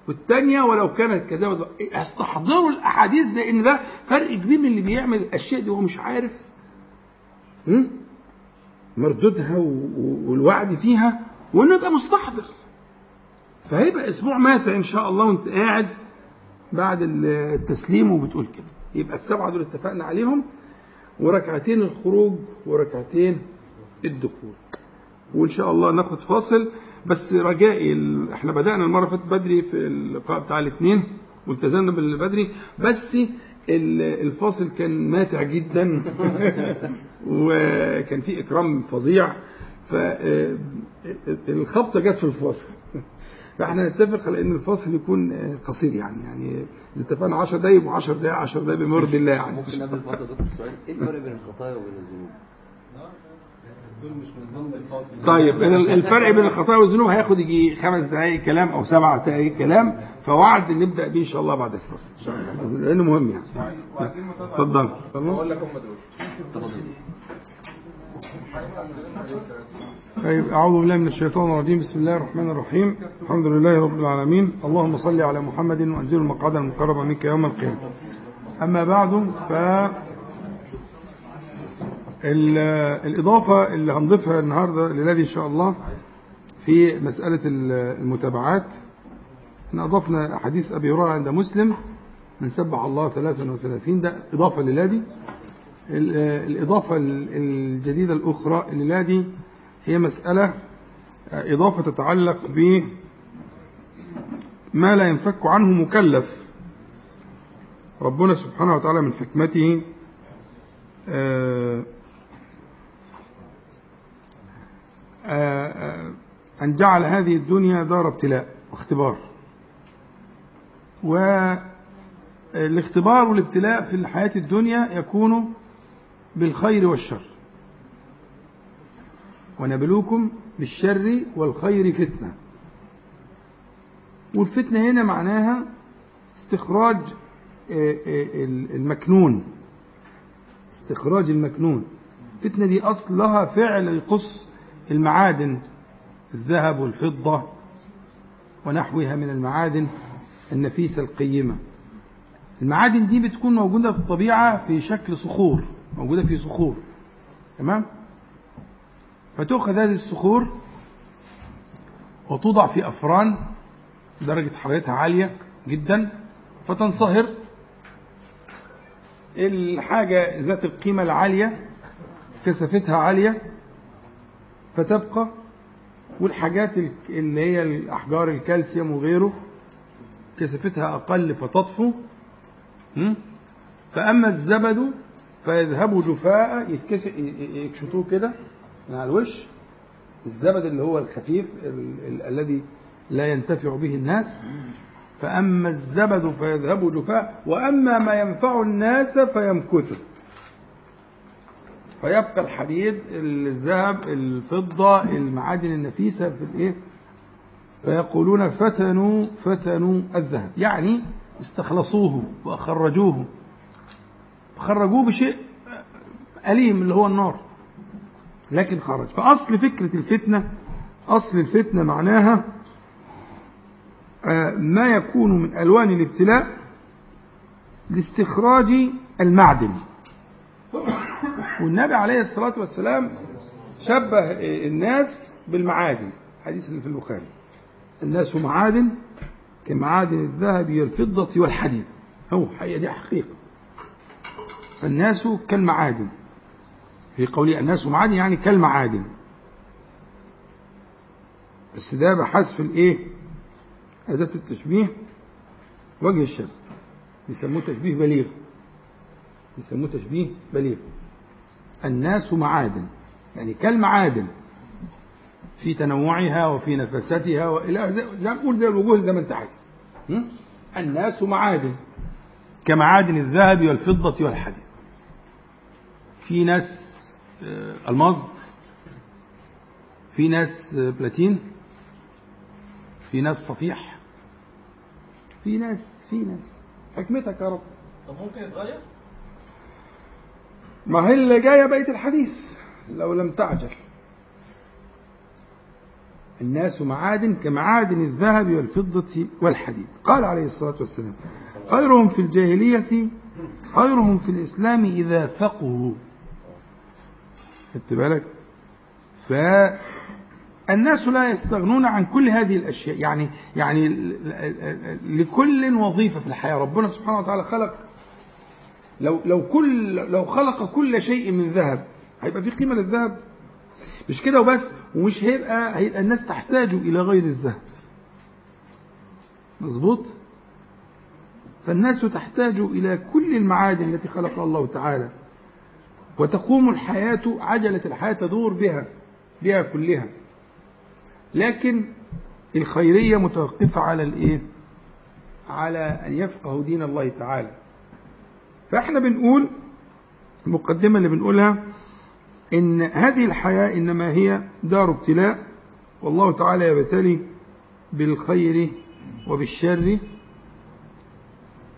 والثانية ولو كانت كذا استحضروا الأحاديث إن ده فرق كبير من اللي بيعمل الأشياء دي وهو مش عارف. مردودها والوعد فيها وإنه يبقى مستحضر. فهيبقى أسبوع ماتع إن شاء الله وأنت قاعد بعد التسليم وبتقول كده. يبقى السبعة دول اتفقنا عليهم. وركعتين الخروج وركعتين الدخول. وإن شاء الله ناخد فاصل. بس رجائي ال... إحنا بدأنا المرة اللي فاتت بدري في اللقاء بتاع الاثنين والتزمنا بالبدري بس الفاصل كان ماتع جدا وكان في إكرام فظيع فالخبطة جت في الفاصل. فاحنا نتفق على إن الفاصل يكون قصير يعني يعني إذا اتفقنا 10 دقايق يبقوا 10 دقايق 10 دقايق بمرضي الله يعني. ممكن قبل الفاصل دكتور سؤال إيه الفرق بين الخطايا وبين الذنوب؟ طيب الفرق بين الخطايا والذنوب هياخد يجي خمس دقائق كلام أو سبع دقائق كلام فوعد نبدأ بيه إن شاء الله بعد الفصل. ان شاء الله لأنه مهم يعني. اتفضل. أقول لك هم دول طيب أعوذ بالله من الشيطان الرجيم. بسم الله الرحمن الرحيم. الحمد لله رب العالمين. اللهم صل على محمد وأنزل المقعد المقرب منك يوم القيامة. أما بعد ف الإضافة اللي هنضيفها النهاردة للذي إن شاء الله في مسألة المتابعات. إن أضفنا حديث أبي هريرة عند مسلم من سبح الله 33 ده إضافة للادي الإضافة الجديدة الأخرى للادي هي مسألة إضافة تتعلق ب ما لا ينفك عنه مكلف. ربنا سبحانه وتعالى من حكمته أن جعل هذه الدنيا دار ابتلاء واختبار. والاختبار والابتلاء في الحياة الدنيا يكون بالخير والشر. ونبلوكم بالشر والخير فتنة. والفتنة هنا معناها استخراج المكنون. استخراج المكنون. الفتنة دي أصلها فعل يقص المعادن الذهب والفضة ونحوها من المعادن النفيسة القيمة. المعادن دي بتكون موجودة في الطبيعة في شكل صخور موجودة في صخور تمام؟ فتؤخذ هذه الصخور وتوضع في أفران درجة حرارتها عالية جدا فتنصهر الحاجة ذات القيمة العالية كثافتها عالية فتبقى والحاجات اللي هي الأحجار الكالسيوم وغيره كثافتها أقل فتطفو? فأما الزبد فيذهب جفاء يكشطوه كده من على الوش. الزبد اللي هو الخفيف ال- ال- الذي لا ينتفع به الناس. فأما الزبد فيذهب جفاء وأما ما ينفع الناس فيمكث فيبقى الحديد الذهب الفضة المعادن النفيسة في الإيه؟ فيقولون فتنوا فتنوا الذهب. يعني استخلصوه وأخرجوه. خرجوه بشيء أليم اللي هو النار. لكن خرج. فأصل فكرة الفتنة أصل الفتنة معناها آه، ما يكون من ألوان الابتلاء لاستخراج المعدن. والنبي عليه الصلاة والسلام شبه الناس بالمعادن. حديث اللي في البخاري. الناس معادن كمعادن الذهب والفضة والحديد. هو هي دي حقيقة. فالناس كالمعادن. في قوله الناس معادن يعني كالمعادن. بس ده بحذف الايه؟ أداة التشبيه وجه الشمس بيسموه تشبيه بليغ. بيسموه تشبيه بليغ. الناس معادن يعني كالمعادن في تنوعها وفي نفستها وإلى زي نقول زي الوجوه زي ما انت عايز? الناس معادن كمعادن الذهب والفضة والحديد في ناس آه، ألماظ في ناس آه، بلاتين في ناس صفيح في ناس في ناس حكمتك يا رب طب ممكن يتغير؟ ما هي اللي جاية بقيه الحديث؟ لو لم تعجل. الناس معادن كمعادن الذهب والفضة والحديد. قال عليه الصلاة والسلام خيرهم في الجاهلية خيرهم في الإسلام إذا فقهوا. خدت بالك؟ فالناس لا يستغنون عن كل هذه الأشياء. يعني يعني لكل وظيفة في الحياة. ربنا سبحانه وتعالى خلق لو لو كل لو خلق كل شيء من ذهب هيبقى في قيمة للذهب؟ مش كده وبس ومش هيبقى هيبقى الناس تحتاج إلى غير الذهب. مظبوط؟ فالناس تحتاج إلى كل المعادن التي خلقها الله تعالى وتقوم الحياة عجلة الحياة تدور بها بها كلها. لكن الخيرية متوقفة على الإيه؟ على أن يفقهوا دين الله تعالى. فإحنا بنقول المقدمة اللي بنقولها إن هذه الحياة إنما هي دار ابتلاء والله تعالى يبتلي بالخير وبالشر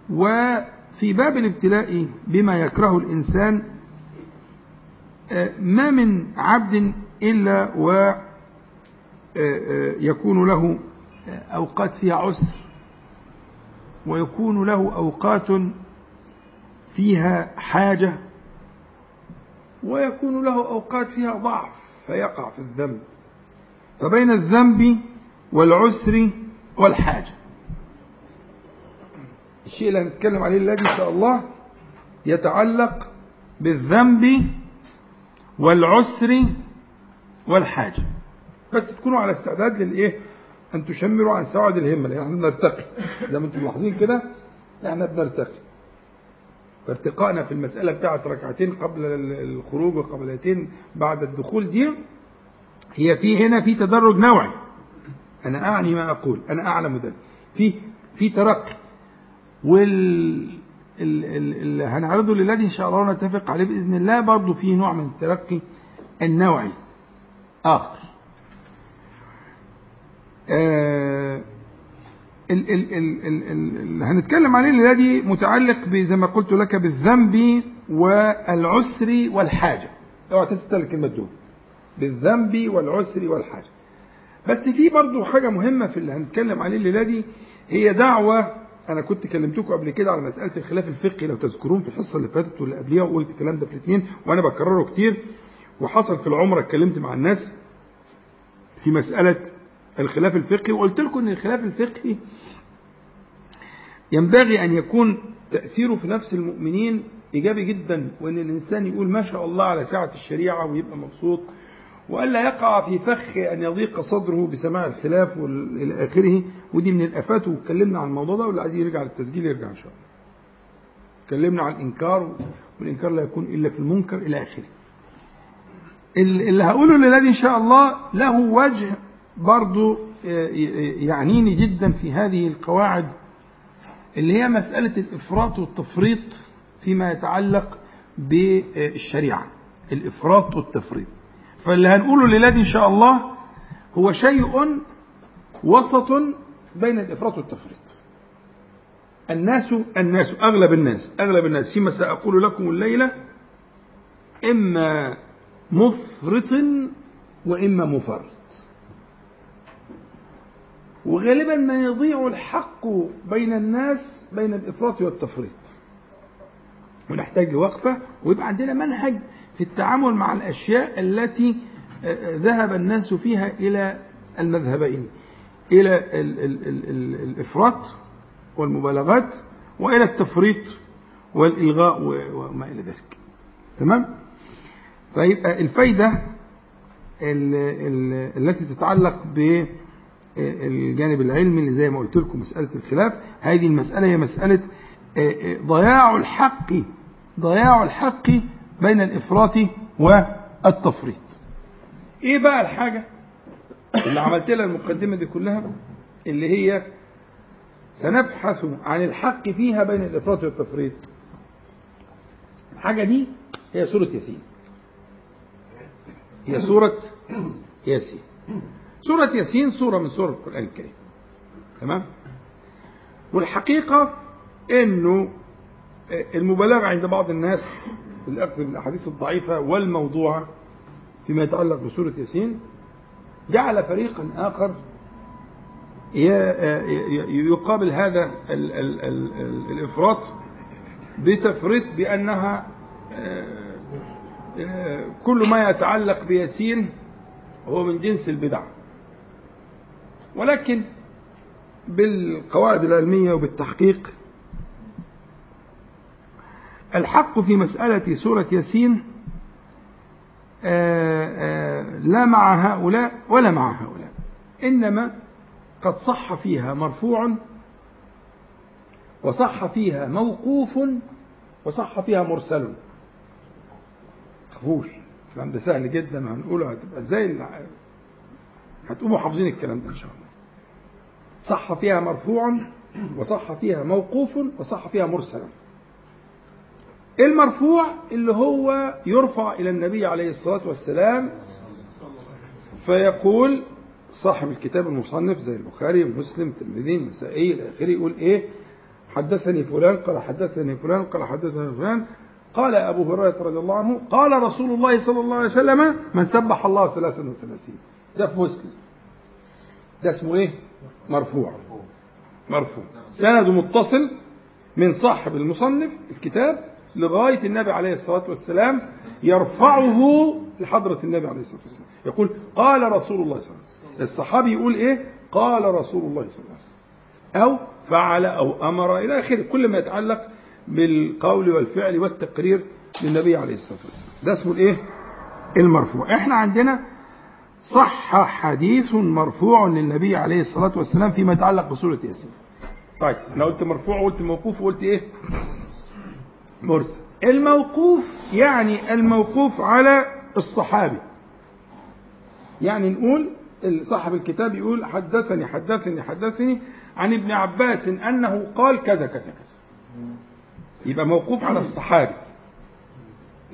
وفي باب الابتلاء بما يكره الإنسان ما من عبد إلا ويكون له أوقات فيها عسر ويكون له أوقات فيها حاجة ويكون له أوقات فيها ضعف فيقع في الذنب. فبين الذنب والعسر والحاجة. الشيء اللي هنتكلم عليه الذي إن شاء الله يتعلق بالذنب والعسر والحاجة. بس تكونوا على استعداد للإيه؟ أن تشمروا عن سواد الهمة لأن إحنا بنرتقي. زي ما أنتم ملاحظين كده إحنا بنرتقي. فارتقائنا في المسألة بتاعت ركعتين قبل الخروج وقبلتين بعد الدخول دي هي في هنا في تدرج نوعي. أنا أعني ما أقول أنا أعلم ذلك. في في ترقي. وال ال- هنعرضه للذي إن شاء الله نتفق عليه بإذن الله برضه في نوع من الترقي النوعي. آخر. آه ال ال ال ال ال هنتكلم عليه الذي متعلق زي ما قلت لك بالذنب والعسر والحاجة. اوعى تنسى الكلمة دول. بالذنب والعسر والحاجة. بس في برضو حاجة مهمة في اللي هنتكلم عليه الليلة دي هي دعوة. أنا كنت كلمتكم قبل كده على مسألة الخلاف الفقهي. لو تذكرون في الحصة اللي فاتت واللي قبليها وقلت الكلام ده في الاثنين وأنا بكرره كتير. وحصل في العمرة اتكلمت مع الناس في مسألة الخلاف الفقهي وقلت لكم إن الخلاف الفقهي ينبغي أن يكون تأثيره في نفس المؤمنين إيجابي جدا وإن الإنسان يقول ما شاء الله على سعه الشريعة ويبقى مبسوط والا يقع في فخ أن يضيق صدره بسماع الخلاف إلى آخره ودي من الآفات واتكلمنا عن الموضوع ده واللي عايز يرجع للتسجيل يرجع إن شاء الله. اتكلمنا عن الإنكار والإنكار لا يكون إلا في المنكر إلى آخره. اللي هقوله للذي إن شاء الله له وجه برضو يعنيني جدا في هذه القواعد اللي هي مسألة الإفراط والتفريط فيما يتعلق بالشريعة. الإفراط والتفريط. فاللي هنقوله للذي إن شاء الله هو شيء وسط بين الإفراط والتفريط. الناس الناس أغلب الناس أغلب الناس فيما سأقول لكم الليلة إما مفرط وإما مفرط. وغالبا ما يضيع الحق بين الناس بين الإفراط والتفريط. ونحتاج لوقفة ويبقى عندنا منهج في التعامل مع الأشياء التي ذهب الناس فيها إلى المذهبين إلى ال ال ال ال الإفراط والمبالغات وإلى التفريط والإلغاء وما إلى ذلك. تمام؟ فيبقى الفايدة التي تتعلق ب الجانب العلمي اللي زي ما قلت لكم مسألة الخلاف هذه المسألة هي مسألة ضياع الحق ضياع الحق بين الإفراط والتفريط. إيه بقى الحاجة؟ اللي عملت لها المقدمة دي كلها اللي هي سنبحث عن الحق فيها بين الإفراط والتفريط. الحاجة دي هي سورة ياسين. هي سورة ياسين. سورة ياسين سورة من سور القرآن الكريم. تمام؟ والحقيقة إنه المبالغة عند بعض الناس في الأخذ بالأحاديث الضعيفة والموضوعة فيما يتعلق بسورة ياسين جعل فريقا آخر يقابل هذا ال ال ال ال الإفراط بتفريط بأنها كل ما يتعلق بياسين هو من جنس البدع. ولكن بالقواعد العلمية وبالتحقيق الحق في مسألة سورة ياسين لا مع هؤلاء ولا مع هؤلاء إنما قد صح فيها مرفوع وصح فيها موقوف وصح فيها مرسل. تخافوش الكلام ده سهل جدا وهنقوله هتبقى إزاي هتقوموا حافظين الكلام ده إن شاء الله. صح فيها مرفوع وصح فيها موقوف وصح فيها مرسلا المرفوع؟ اللي هو يرفع إلى النبي عليه الصلاة والسلام فيقول صاحب الكتاب المصنف زي البخاري ومسلم الترمذي النسائي إلى آخره يقول إيه؟ حدثني فلان قال حدثني فلان قال حدثني فلان. قال أبو هريرة رضي الله عنه قال رسول الله صلى الله عليه وسلم من سبح الله ثلاثا وثلاثين. ده في مسلم. ده اسمه إيه؟ مرفوع. مرفوع. سند متصل من صاحب المصنف الكتاب لغاية النبي عليه الصلاة والسلام يرفعه لحضرة النبي عليه الصلاة والسلام. يقول قال رسول الله صلى الله عليه وسلم. الصحابي يقول إيه؟ قال رسول الله صلى الله عليه وسلم. أو فعل أو أمر إلى آخره. كل ما يتعلق بالقول والفعل والتقرير للنبي عليه الصلاة والسلام. ده اسمه الايه المرفوع. إحنا عندنا صح حديث مرفوع للنبي عليه الصلاة والسلام فيما يتعلق بسوره ياسين. طيب أنا قلت مرفوع وقلت موقوف وقلت إيه؟ مرسل. الموقوف يعني الموقوف على الصحابي. يعني نقول صاحب الكتاب يقول حدثني حدثني حدثني عن ابن عباس إنه قال كذا كذا كذا. يبقى موقوف على الصحابي.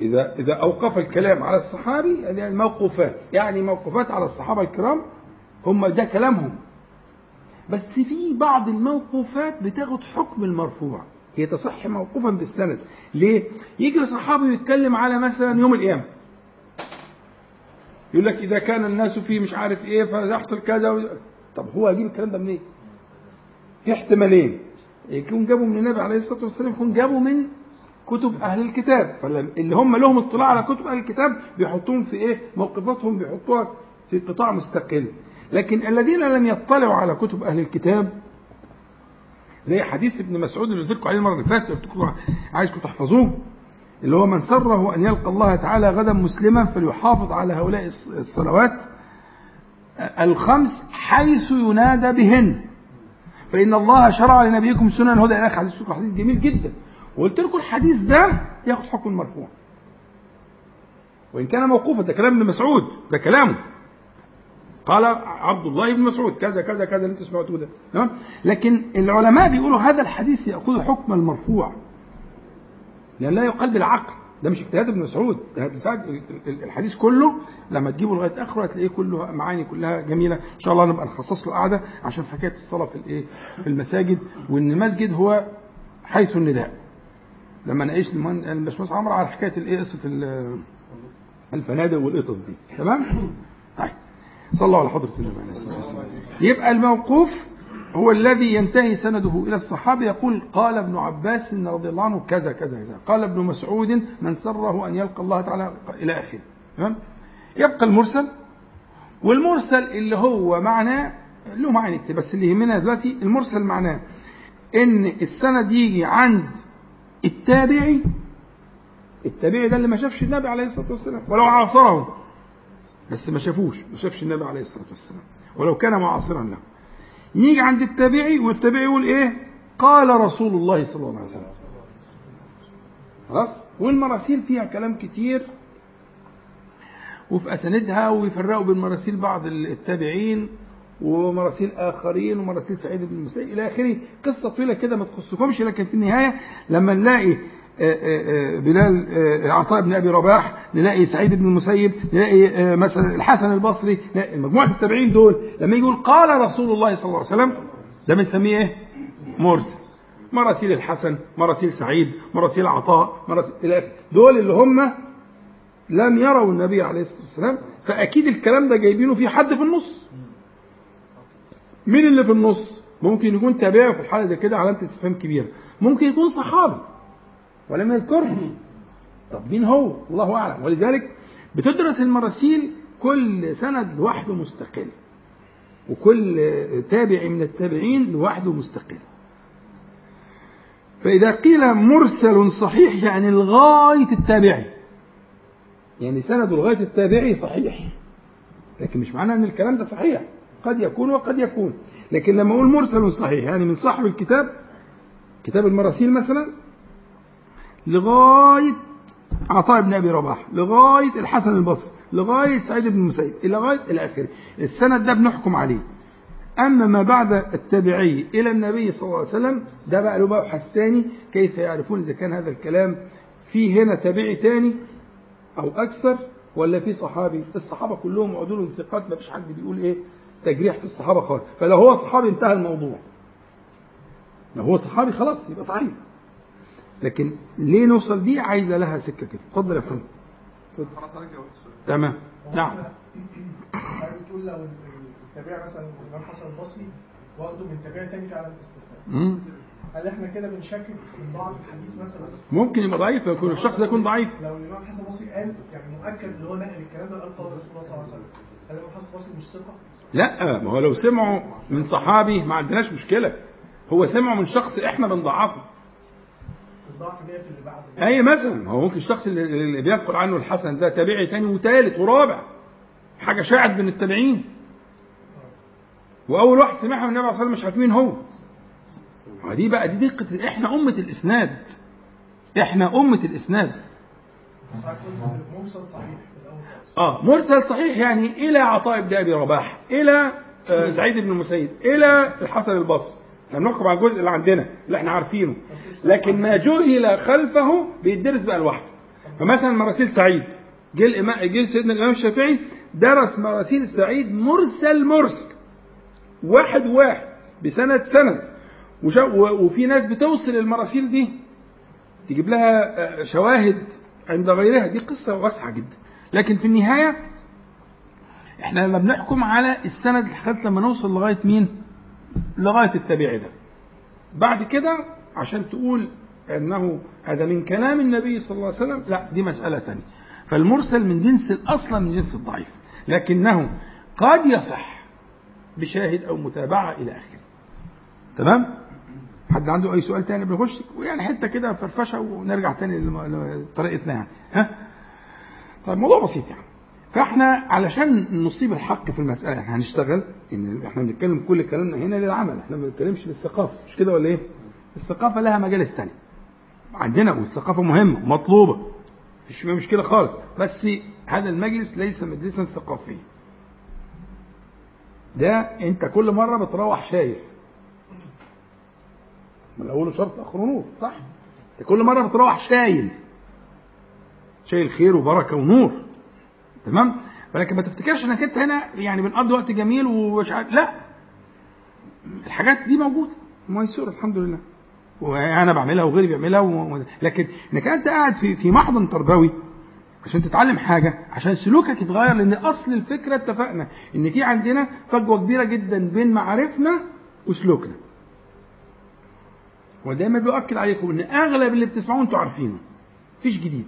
إذا إذا أوقف الكلام على الصحابي يعني موقوفات يعني موقوفات على الصحابة الكرام هم ده كلامهم بس في بعض الموقوفات بتاخد حكم المرفوع هي تصح موقوفا بالسند ليه؟ يجي صحابي يتكلم على مثلا يوم القيامة يقول لك إذا كان الناس في مش عارف إيه فيحصل كذا و... طب هو هيجيب الكلام ده منين؟ إيه؟ في احتمالين يكون جابوا من النبي عليه الصلاة والسلام يكون جابوا من كتب أهل الكتاب. فاللي هم لهم اطلاع على كتب أهل الكتاب بيحطوهم في إيه؟ موقفاتهم بيحطوها في قطاع مستقل. لكن الذين لم يطلعوا على كتب أهل الكتاب زي حديث ابن مسعود اللي قلت لكم عليه المرة اللي فاتت قلت لكم عايزكم تحفظوه اللي هو من سره أن يلقى الله تعالى غدا مسلما فليحافظ على هؤلاء الصلوات الخمس حيث ينادى بهن فإن الله شرع لنبيكم سنن إلى حديث حديث جميل جدا. وقلت لكم الحديث ده ياخد حكم المرفوع وإن كان موقوفا ده كلام ابن مسعود ده كلامه. قال عبد الله بن مسعود كذا كذا كذا اللي أنتم سمعتوه ده. تمام؟ لكن العلماء بيقولوا هذا الحديث يأخذ حكم المرفوع. لأن لا يقال بالعقل. ده مش اجتهاد ابن مسعود. ده سعد الحديث كله لما تجيبه لغاية آخره هتلاقيه كله معاني كلها جميلة. إن شاء الله نبقى نخصص له قعده عشان حكاية الصلاة في الإيه؟ في المساجد. وإن المسجد هو حيث النداء. لما ناقشت الباشمهندس عمرو على حكاية الايه قصة الفنادق والقصص دي. تمام؟ طيب. صلوا على حضرة النبي عليه الصلاة والسلام. يبقى الموقوف هو الذي ينتهي سنده إلى الصحابة يقول قال ابن عباس رضي الله عنه كذا كذا كذا. قال ابن مسعود من سره أن يلقى الله تعالى إلى آخره. تمام؟ يبقى المرسل. والمرسل اللي هو معناه له معنى كتير بس اللي يهمنا دلوقتي المرسل معناه إن السند يجي عند التابعي. التابعي ده اللي ما شافش النبي عليه الصلاة والسلام ولو عاصره بس ما شافوش ما شافش النبي عليه الصلاة والسلام. ولو كان معاصرا له. يجي عند التابعي والتابعي يقول إيه؟ قال رسول الله صلى الله عليه وسلم. خلاص؟ والمراسيل فيها كلام كتير. وفي اساندها ويفرقوا بين بعض التابعين. ومراسيل آخرين ومراسيل سعيد بن المسيب إلى آخره. قصة طويلة كده ما تخصكمش لكن في النهاية لما نلاقي بلال عطاء بن أبي رباح نلاقي سعيد بن المسيب نلاقي مثلا الحسن البصري مجموعة التابعين دول لما يقول قال رسول الله صلى الله عليه وسلم ده بنسميه إيه؟ مرسل. مراسيل الحسن مراسيل سعيد مراسيل عطاء مراسيل إلى آخره. دول اللي هم لم يروا النبي عليه الصلاة والسلام فأكيد الكلام ده جايبينه في حد في النص. مين اللي في النص؟ ممكن يكون تابعي في الحالة زي كده علامه استفهام كبيرة. ممكن يكون صحابي. ولم يذكره طب مين هو؟ الله أعلم. ولذلك بتدرس المراسيل كل سند لوحده مستقل. وكل تابع من التابعين لوحده مستقل. فإذا قيل مرسل صحيح يعني لغاية التابعي. يعني سند لغاية التابعي صحيح. لكن مش معناه أن الكلام ده صحيح. قد يكون وقد يكون. لكن لما أقول مرسل صحيح يعني من صاحب الكتاب كتاب المراسيل مثلا لغاية عطاء بن أبي رباح لغاية الحسن البصري لغاية سعيد بن المسيب إلى غاية إلى آخره. السند ده بنحكم عليه. أما ما بعد التابعي إلى النبي صلى الله عليه وسلم ده بقى له مبحث تاني كيف يعرفون إذا كان هذا الكلام في هنا تابعي تاني أو أكثر ولا في صحابي؟ الصحابة كلهم عدول ثقات ما فيش حد بيقول إيه؟ تجريح في الصحابة خالص. فلو هو صحابي انتهى الموضوع. لو هو صحابي خلاص يبقى صحيح. لكن ليه نوصل دي؟ عايزة لها سكة كده. اتفضل يا فندم خلاص السؤال. تمام. نعم. بتقول لو التابع مثلا الإمام حسن البصري واخده من تابع تاني في مم. هل إحنا كده بنشكك من ضعف الحديث مثلا؟ ممكن يبقى ضعيف يكون الشخص ده يكون ضعيف. لو الإمام حسن البصري قال يعني مؤكد اللي هو نقل الكلام ده قال قال رسول الله صلى الله عليه وسلم هل الإمام حسن البصري مش ثقة؟ لا ما هو لو سمعوا من صحابي ما عندناش مشكلة. هو سمعوا من شخص إحنا بنضعفه. الضعف جاي في اللي بعد أي مثلا هو ممكن الشخص اللي, بينقل عنه الحسن ده تابعي تاني وثالث ورابع. حاجة شاعت بين التابعين. وأول واحد سمعها من النبي عليه الصلاه والسلام مش عارف مين هو. ودي بقى دي دقة إحنا أمة الإسناد. إحنا أمة الإسناد. صحيح. آه مرسل صحيح يعني إلى عطاء بن أبي رباح إلى آه سعيد بن المسيب إلى الحسن البصري. إحنا بنحكم على الجزء اللي عندنا اللي إحنا عارفينه. لكن ما جهل خلفه بيدرس بقى لوحده. فمثلا مراسيل سعيد جه الامام جه سيدنا الإمام الشافعي درس مراسيل سعيد مرسل مرسل. واحد واحد بسند سند. وفي ناس بتوصل المراسيل دي تجيب لها آه، شواهد عند غيرها. دي قصة واسعة جدا. لكن في النهاية إحنا لما بنحكم على السند لحد لما نوصل لغاية مين؟ لغاية التابعي ده. بعد كده عشان تقول أنه هذا من كلام النبي صلى الله عليه وسلم لا دي مسألة ثانية فالمرسل من جنس الاصلا من جنس الضعيف. لكنه قد يصح بشاهد أو متابعة إلى آخره. تمام؟ حد عنده أي سؤال تاني بنخش يعني حتة كده فرفشة ونرجع تاني لطريقتنا يعني. ها؟ طيب موضوع بسيط يعني. فاحنا علشان نصيب الحق في المسألة إحنا هنشتغل إن إحنا بنتكلم كل كلامنا هنا للعمل إحنا ما بنتكلمش للثقافة. مش كده ولا إيه؟ الثقافة لها مجالس تاني عندنا والثقافة مهمة ومطلوبة فيها مشكله خالص. بس هذا المجلس ليس مجلسا ثقافيا. ده أنت كل مرة بتروح شايل من اوله شرط اخره نور صح؟ أنت كل مرة بتروح شايل. شايل خير وبركة ونور. تمام؟ فلكن ما تفتكرش إنك أنت هنا يعني بنقضي وقت جميل ومش عارف لا. الحاجات دي موجودة. ميسوره الحمد لله. وأنا بعملها وغيري بيعملها و... لكن إنك أنت قاعد في في محضن تربوي عشان تتعلم حاجة عشان سلوكك يتغير لأن أصل الفكرة اتفقنا إن في عندنا فجوة كبيرة جدا بين معارفنا وسلوكنا. ودايما بيؤكد عليكم إن أغلب اللي بتسمعوه أنتوا عارفينه. مفيش جديد.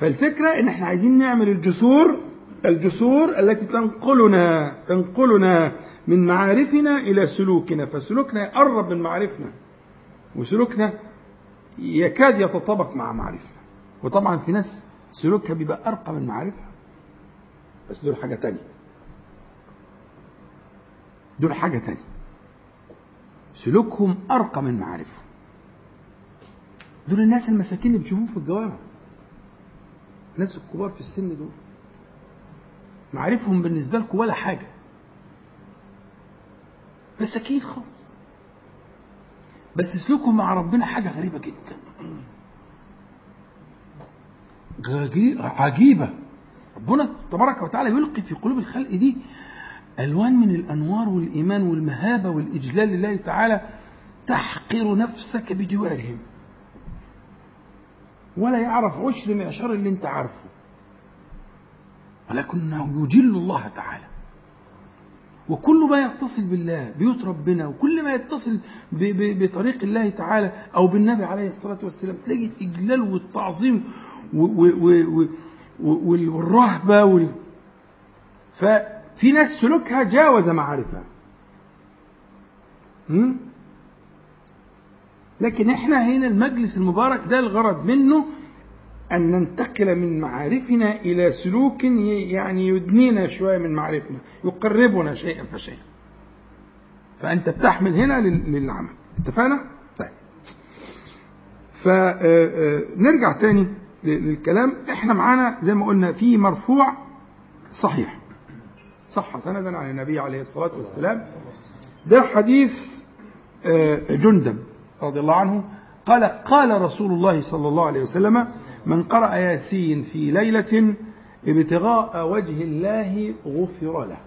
فالفكرة إن إحنا عايزين نعمل الجسور الجسور التي تنقلنا تنقلنا من معارفنا إلى سلوكنا فسلوكنا يقرب من معارفنا وسلوكنا يكاد يتطابق مع معرفة وطبعا في ناس سلوكها بيبقى أرقى من معرفة بس دول حاجة تانية. دول حاجة تانية. سلوكهم أرقى من معرفة دول الناس المساكين اللي بتشوفوهم في الجوامع الناس الكبار في السن دول معارفهم بالنسبة لكم ولا حاجة. مساكين خالص. بس سلوكهم مع ربنا حاجة غريبة جدا. عجيبة. ربنا تبارك وتعالى يلقي في قلوب الخلق دي ألوان من الأنوار والإيمان والمهابة والإجلال لله تعالى. تحقر نفسك بجوارهم. ولا يعرف عشر معشار اللي انت عارفه. ولكنه يجل الله تعالى. وكل ما يتصل بالله بيوت ربنا وكل ما يتصل بطريق الله تعالى أو بالنبي عليه الصلاة والسلام تلاقي الإجلال والتعظيم والرهبة وال... ففي ناس سلوكها جاوز معارفها? لكن إحنا هنا المجلس المبارك ده الغرض منه أن ننتقل من معارفنا إلى سلوك يعني يدنينا شوية من معرفنا يقربنا شيئا فشيئا. فأنت بتحمل هنا لل- للعمل. اتفقنا؟ طيب. فنرجع تاني ل- للكلام. إحنا معانا زي ما قلنا في مرفوع صحيح. صح سندا عن النبي عليه الصلاة والسلام. ده حديث آه، جندب. رضي الله عنه قال قال رسول الله صلى الله عليه وسلم من قرأ ياسين في ليلة ابتغاء وجه الله غفر له.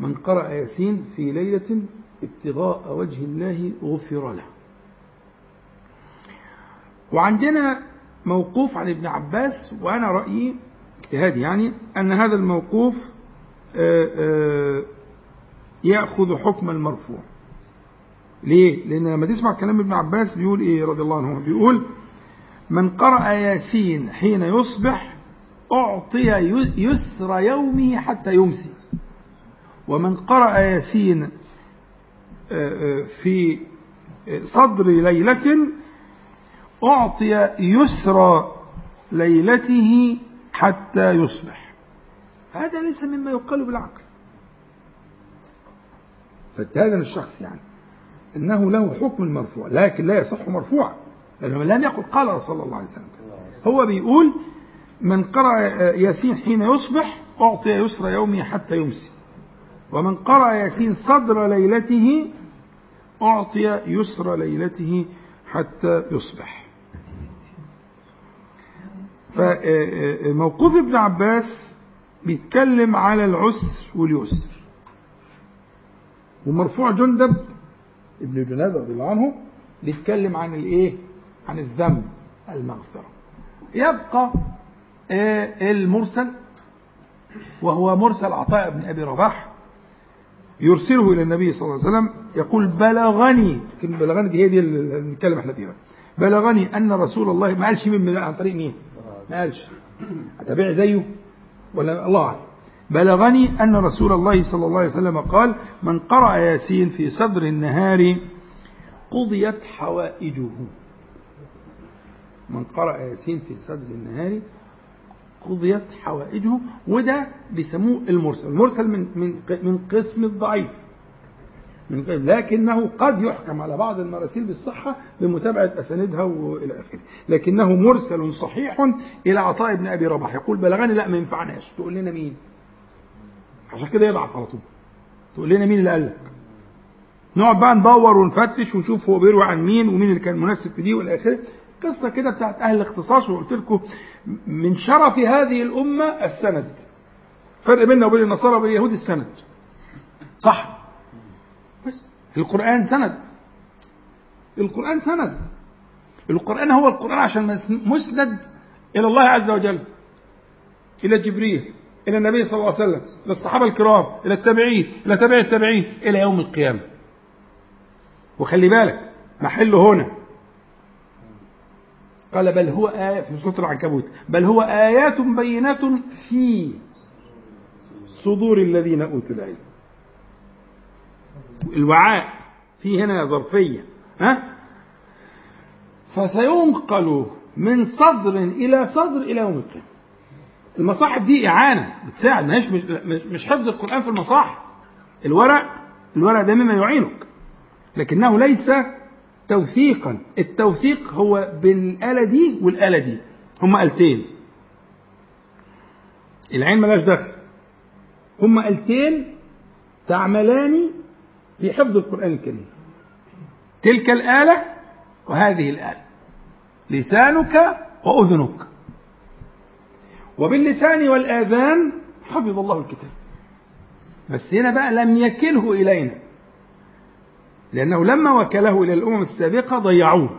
من قرأ ياسين في ليلة ابتغاء وجه الله غفر له. وعندنا موقوف عن ابن عباس وأنا رأيي اجتهادي يعني أن هذا الموقوف آه، آه، يأخذ حكم المرفوع. ليه؟ لأن لما تسمع كلام ابن عباس بيقول إيه رضي الله عنه بيقول من قرأ ياسين حين يصبح أعطي يسر يومه حتى يمسي. ومن قرأ ياسين آه، آه، في صدر ليلة أعطي يسر ليلته حتى يصبح. هذا ليس مما يقال بالعقل. فهذا الشخص يعني. إنه له حكم المرفوع لكن لا يصح مرفوعا. لأنه لم يقل قال صلى الله عليه وسلم هو بيقول من قرأ ياسين حين يصبح أعطي يسر يومه حتى يمسي. ومن قرأ ياسين صدر ليلته أعطي يسر ليلته حتى يصبح. فموقوف ابن عباس بيتكلم على العسر واليسر. ومرفوع جندب ابن جناد رضي الله عنه بيتكلم عن الإيه؟ عن الذنب المغفرة. يبقى آه، المرسل وهو مرسل عطاء بن أبي رباح يرسله إلى النبي صلى الله عليه وسلم يقول بلغني كلمة بلغني دي هي دي اللي بنتكلم إحنا فيها. بلغني أن رسول الله ما قالش مين عن طريق مين؟ ما قالش. أتابع زيه ولا الله أعلم؟ بلغني أن رسول الله صلى الله عليه وسلم قال من قرأ ياسين في صدر النهار قضيت حوائجه. من قرأ ياسين في صدر النهار قضيت حوائجه وده بيسموه المرسل. المرسل من من من قسم الضعيف. من لكنه قد يحكم على بعض المراسيل بالصحة بمتابعة أساندها وإلى آخره. لكنه مرسل صحيح إلى عطاء بن أبي رباح. يقول بلغني لا ما ينفعناش. تقول لنا مين؟ عشان كده يضعف على طول. تقول لنا مين اللي قال لك؟ نقعد بقى ندور ونفتش ونشوف هو بيروي عن مين ومين اللي كان مناسب في دي والى آخره. قصة كده بتاعت أهل الاختصاص وقلت لكم من شرف هذه الأمة السند. فرق بيننا وبين النصارى وبين اليهود السند. صح؟ بس. القرآن سند. القرآن سند. القرآن هو القرآن عشان مسند إلى الله عز وجل. إلى جبريل. إلى النبي صلى الله عليه وسلم إلى الصحابة الكرام إلى التابعين إلى تابع التابعين إلى يوم القيامة. وخلي بالك محله هنا. قال بل هو آية في سورة العنكبوت. بل هو آيات بينات في صدور الذين أوتوا العلم. الوعاء في هنا ظرفية ها؟ فسينقل من صدر إلى صدر إلى يوم القيامة. المصاحف دي إعانة بتساعد مش مش مش حفظ القرآن في المصاحف. الورق الورق ده مما يعينك لكنه ليس توثيقا. التوثيق هو بالآلة دي والآلة دي هما آلتين. العين ملاش دخل. هما آلتين تعملان في حفظ القرآن الكريم. تلك الآلة وهذه الآلة. لسانك وأذنك. وباللسان والآذان حفظ الله الكتاب. بس هنا بقى لم يكله إلينا. لأنه لما وكله إلى الأمم السابقة ضيعوه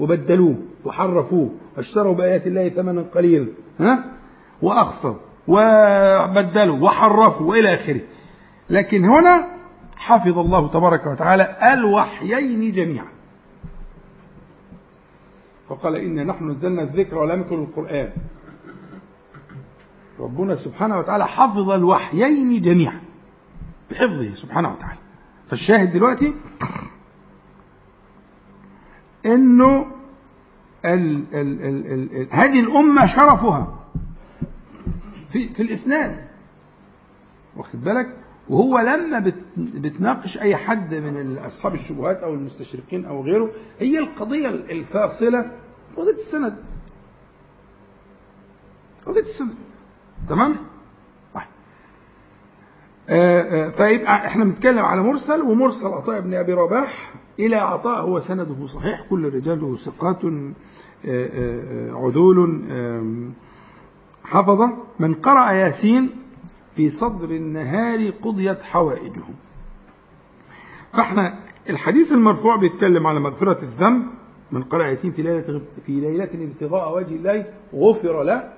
وبدلوه وحرفوه واشتروا بآيات الله ثمنا قليلا ها؟ وأخفوا وبدلوا وحرفوا وإلى آخره. لكن هنا حفظ الله تبارك وتعالى الوحيين جميعا. فقال إنا نحن نزلنا الذكر ولم يكن القرآن. ربنا سبحانه وتعالى حفظ الوحيين جميعا. بحفظه سبحانه وتعالى. فالشاهد دلوقتي إنه ال ال ال ال ال هذه الأمة شرفها في في الإسناد. واخد بالك؟ وهو لما بت بتناقش أي حد من أصحاب الشبهات أو المستشرقين أو غيره هي القضية الفاصلة. قضيه السند. قضيه السند. تمام؟ طيب. آه آه فيبقى إحنا بنتكلم على مرسل ومرسل عطاء بن أبي رباح إلى عطاء هو سنده صحيح كل رجاله ثقات آه عدول حفظة. من قرأ ياسين في صدر النهار قضيت حوائجه. فاحنا الحديث المرفوع بيتكلم على مغفرة الذنب. من قرأ ياسين في ليلة في ليلة ابتغاء وجه الله غفر له.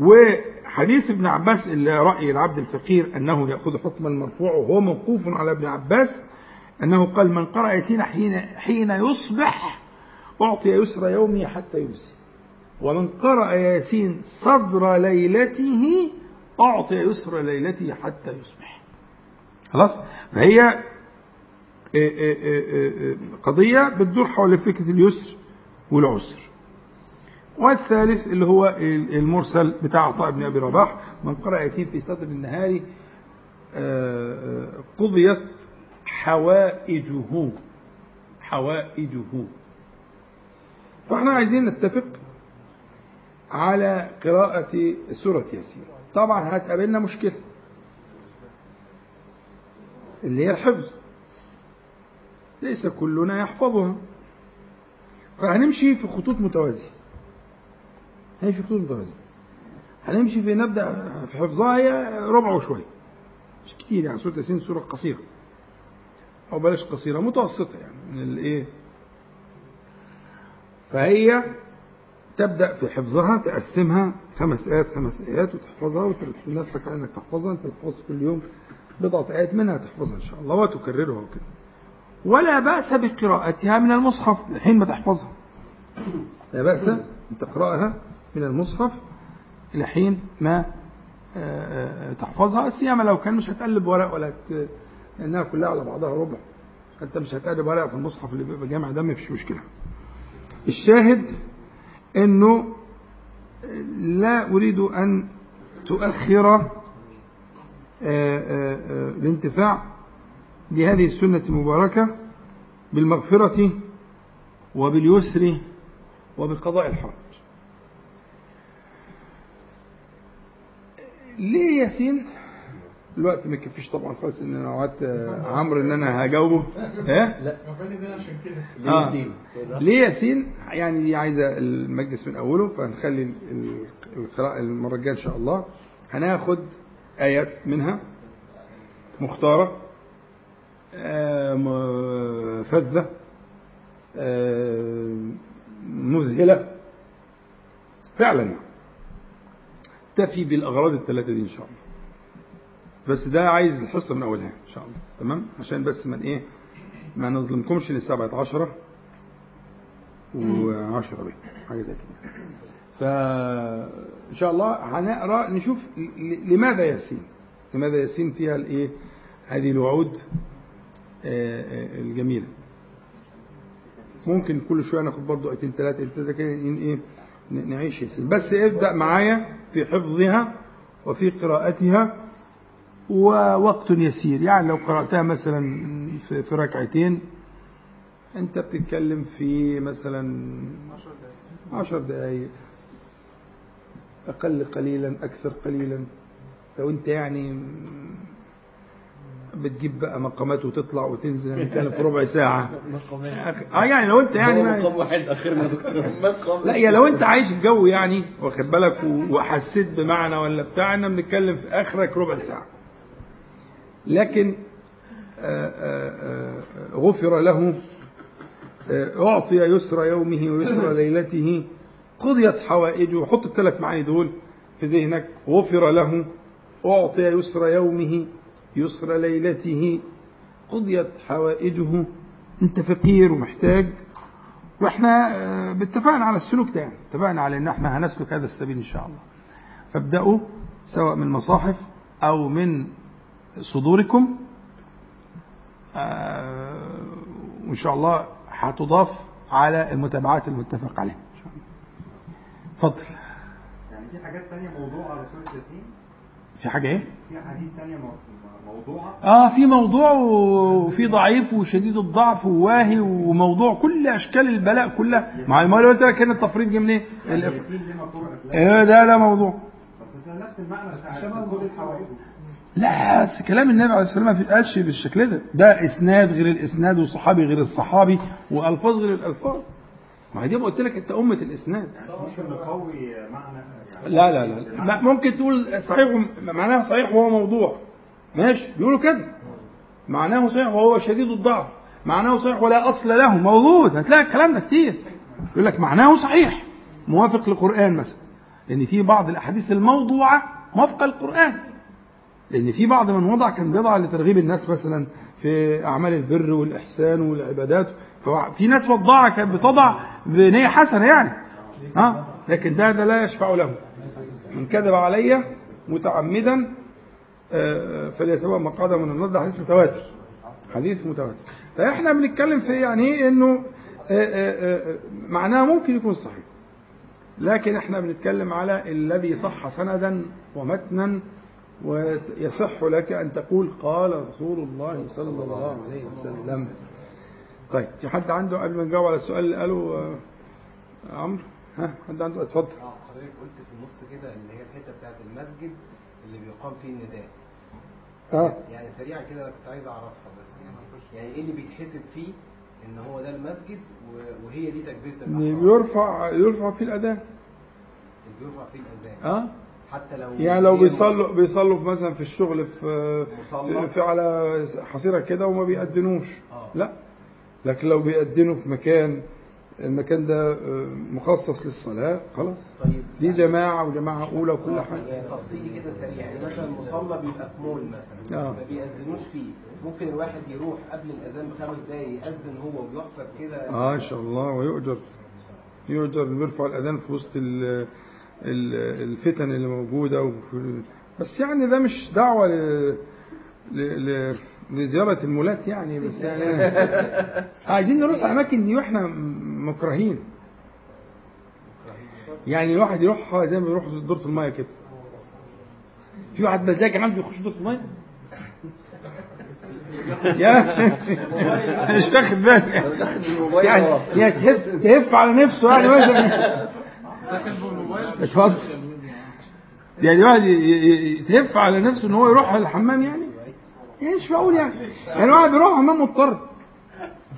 وحديث ابن عباس اللي رأي العبد الفقير أنه يأخذ حكم المرفوع وهو موقوف على ابن عباس أنه قال من قرأ ياسين حين حين يصبح أعطي يسر يومه حتى يمسي. ومن قرأ ياسين صدر ليلته أعطي يسر ليلته حتى يصبح. خلاص؟ فهي قضية بتدور حول فكرة اليسر والعسر. والثالث اللي هو المرسل بتاع عطاء بن أبي رباح من قرأ ياسين في صدر النهار قضيت حوائجه. حوائجه. فإحنا عايزين نتفق على قراءة سورة ياسين. طبعا هتقابلنا مشكلة. اللي هي الحفظ. ليس كلنا يحفظها فهنمشي في خطوط متوازية. هنمشي في خطوط متوازية هنمشي في نبدأ في حفظها هي ربع وشوية. مش كتير يعني سورة ياسين سورة قصيرة. أو بلاش قصيرة متوسطة يعني من الإيه؟ فهي تبدأ في حفظها تقسمها خمس آيات خمس آيات وتحفظها وترتب نفسك على إنك تحفظها. أنت تحفظ كل يوم بضعة آيات منها تحفظها إن شاء الله وتكررها وكده. ولا بأس بقراءتها من المصحف حين ما تحفظها. لا بأس أن تقرأها من المصحف إلى حين ما آه، آه، تحفظها. سيما لو كان مش هتقلب ورق ولا. لأنها كلها على بعضها ربع. أنت مش هتقلب ورق في المصحف اللي بيبقى جامع ده مفيش مشكلة. الشاهد أنه لا أريد أن تؤخر آه، الانتفاع بهذه السنة المباركة بالمغفرة وباليسر وبقضاء الحرج ليه ياسين الوقت ما يكفيش طبعا خالص إن أنا وعدت آه، عمرو إن أنا هجاوبه. ها؟ ده عشان كده. ليه آه. ياسين؟ ليه ياسين يعني دي عايزة المجلس من أوله فهنخلي ال- القراءة المرة الجاية إن شاء الله. هناخد آيات منها مختارة آه، فذة مذهلة. فعلا. يعني تفي بالأغراض الثلاثه دي إن شاء الله. بس ده عايز الحصة من أولها إن شاء الله. تمام؟ عشان بس من إيه؟ ما نظلمكمش لسبعة عشرة وعشرة بيه حاجة زي كده. فإن شاء الله هنقرأ نشوف لماذا ياسين؟ لماذا ياسين فيها الإيه؟ هذه الوعود آه، آه، الجميلة. ممكن كل شوية ناخد برضو آيتين ثلاثة كده إيه؟ نعيش بس ابدأ معايا في حفظها وفي قراءتها ووقت يسير. يعني لو قرأتها مثلا في, في ركعتين أنت بتتكلم في مثلا عشر دقايق أقل قليلا أكثر قليلا. لو أنت يعني بتجيب بقى مقامات وتطلع وتنزل نتكلم في ربع ساعة. آه يعني لو أنت يعني مقام واحد اخرنا مقام. لا يا لو انت عايش في جو يعني واخد بالك وحسيت بمعنى ولا بتاع إحنا بنتكلم في آخرك ربع ساعة. لكن آه، آه، آه، غفر له أعطي يسر يومه ويسر ليلته قضيت حوائجه. حط الثلاث معاني دول في ذهنك. غفر له أعطي يسر يومه يسر ليلته قضيت حوائجه. انت فقير ومحتاج. وإحنا آه، اتفقنا على السلوك ده يعني. اتفقنا على ان إحنا هنسلك هذا السبيل إن شاء الله. فابدأوا سواء من المصاحف أو من صدوركم. آه، وإن شاء الله هتضاف على المتابعات المتفق عليها. إن شاء الله. اتفضل. يعني في حاجات تانية موضوعة على سورة ياسين في حاجة إيه؟ في حديث تانية مو- موضوعة آه في موضوع وفي ضعيف وشديد الضعف وواهي وموضوع كل أشكال البلاء كلها. ما ما قلت لك هنا التفريط جه منين؟ إيه ده لا موضوع. بس ده نفس المعنى بتاع كل الحوائج. لا بس كلام النبي عليه الصلاة والسلام ما قالش بالشكل ده. ده إسناد غير الإسناد وصحابي غير الصحابي وألفاظ غير الألفاظ. ما هي دي قلت لك أنت أمة الإسناد. ممكن نقوي معنى لا لا لا ممكن تقول صحيح معناها صحيح وهو موضوع. ماشي بيقولوا كده. معناه صحيح وهو شديد الضعف. معناه صحيح ولا أصل له موجود هتلاقي الكلام ده كتير. يقول لك معناه صحيح. موافق للقرآن مثلا. لأن في بعض الأحاديث الموضوعة موافقة للقرآن. لأن في بعض من وضع كان بيضع لترغيب الناس مثلا في أعمال البر والإحسان والعبادات. ففي ناس وضعها كانت بتضع بنية حسنة يعني. ها؟ لكن ده ده لا يشفع له. من كذب علي متعمدا فليتبوأ مقعده من النار. ده حديث متواتر. حديث متواتر. فاحنا بنتكلم في يعني إيه؟ إنه آه، آه، آه، معناه ممكن يكون صحيح. لكن إحنا بنتكلم على الذي صح سندا ومتنا ويصح لك أن تقول قال رسول الله صلى الله عليه وسلم. طيب في حد عنده قبل ما نجاوب على السؤال اللي قاله عمرو؟ ها؟ حد عنده؟ اتفضل. آه حضرتك قلت في النص كده اللي هي الحتة بتاعت المسجد اللي بيقام فيه النداء. آه. يعني سريعا كده كنت عايز أعرفها بس يعني إيه اللي بيتحسب فيه إن هو ده المسجد وهي دي تكبيرة الاحرام بيرفع يرفع في الأذان. بيرفع فيه الأذان. آه. حتى لو يعني لو بيصلوا بيصلوا في مثلا في الشغل في مصلى. في, في على حصيرة كده وما بيأذنوش آه. لا. لكن لو بيأذنوا في مكان المكان ده آه، مخصص للصلاة خلاص. طيب. دي جماعة وجماعة أولى وكل حاجة. يعني تفصيلي كده سريع. يعني مثلا مصلى بيبقى في مول مثلا آه. ما بيأذنوش فيه. ممكن الواحد يروح قبل الأذان بخمس دقايق يأذن هو ويحسب كده؟ آه إن شاء الله. ويؤجر يؤجر بيرفع الأذان في وسط ال- ال- الفتن اللي موجودة وفي بس يعني ده مش دعوة ل... ل... ل... لزيارة المولات يعني بس يعني عايزين نروح الاماكن دي وإحنا م- مكرهين. يعني الواحد يروح زي ما بيروح دورة المايه كده. في واحد مزاج عنده يخش دورة المايه يا مش واخد بالي. يعني يعني تهف تهف على نفسه يعني مثلا. اتفضل. يعني واحد يتهف على نفسه إن هو يروح الحمام يعني؟ يعني مش معقول يعني يعني واحد بيروح حمام مضطر.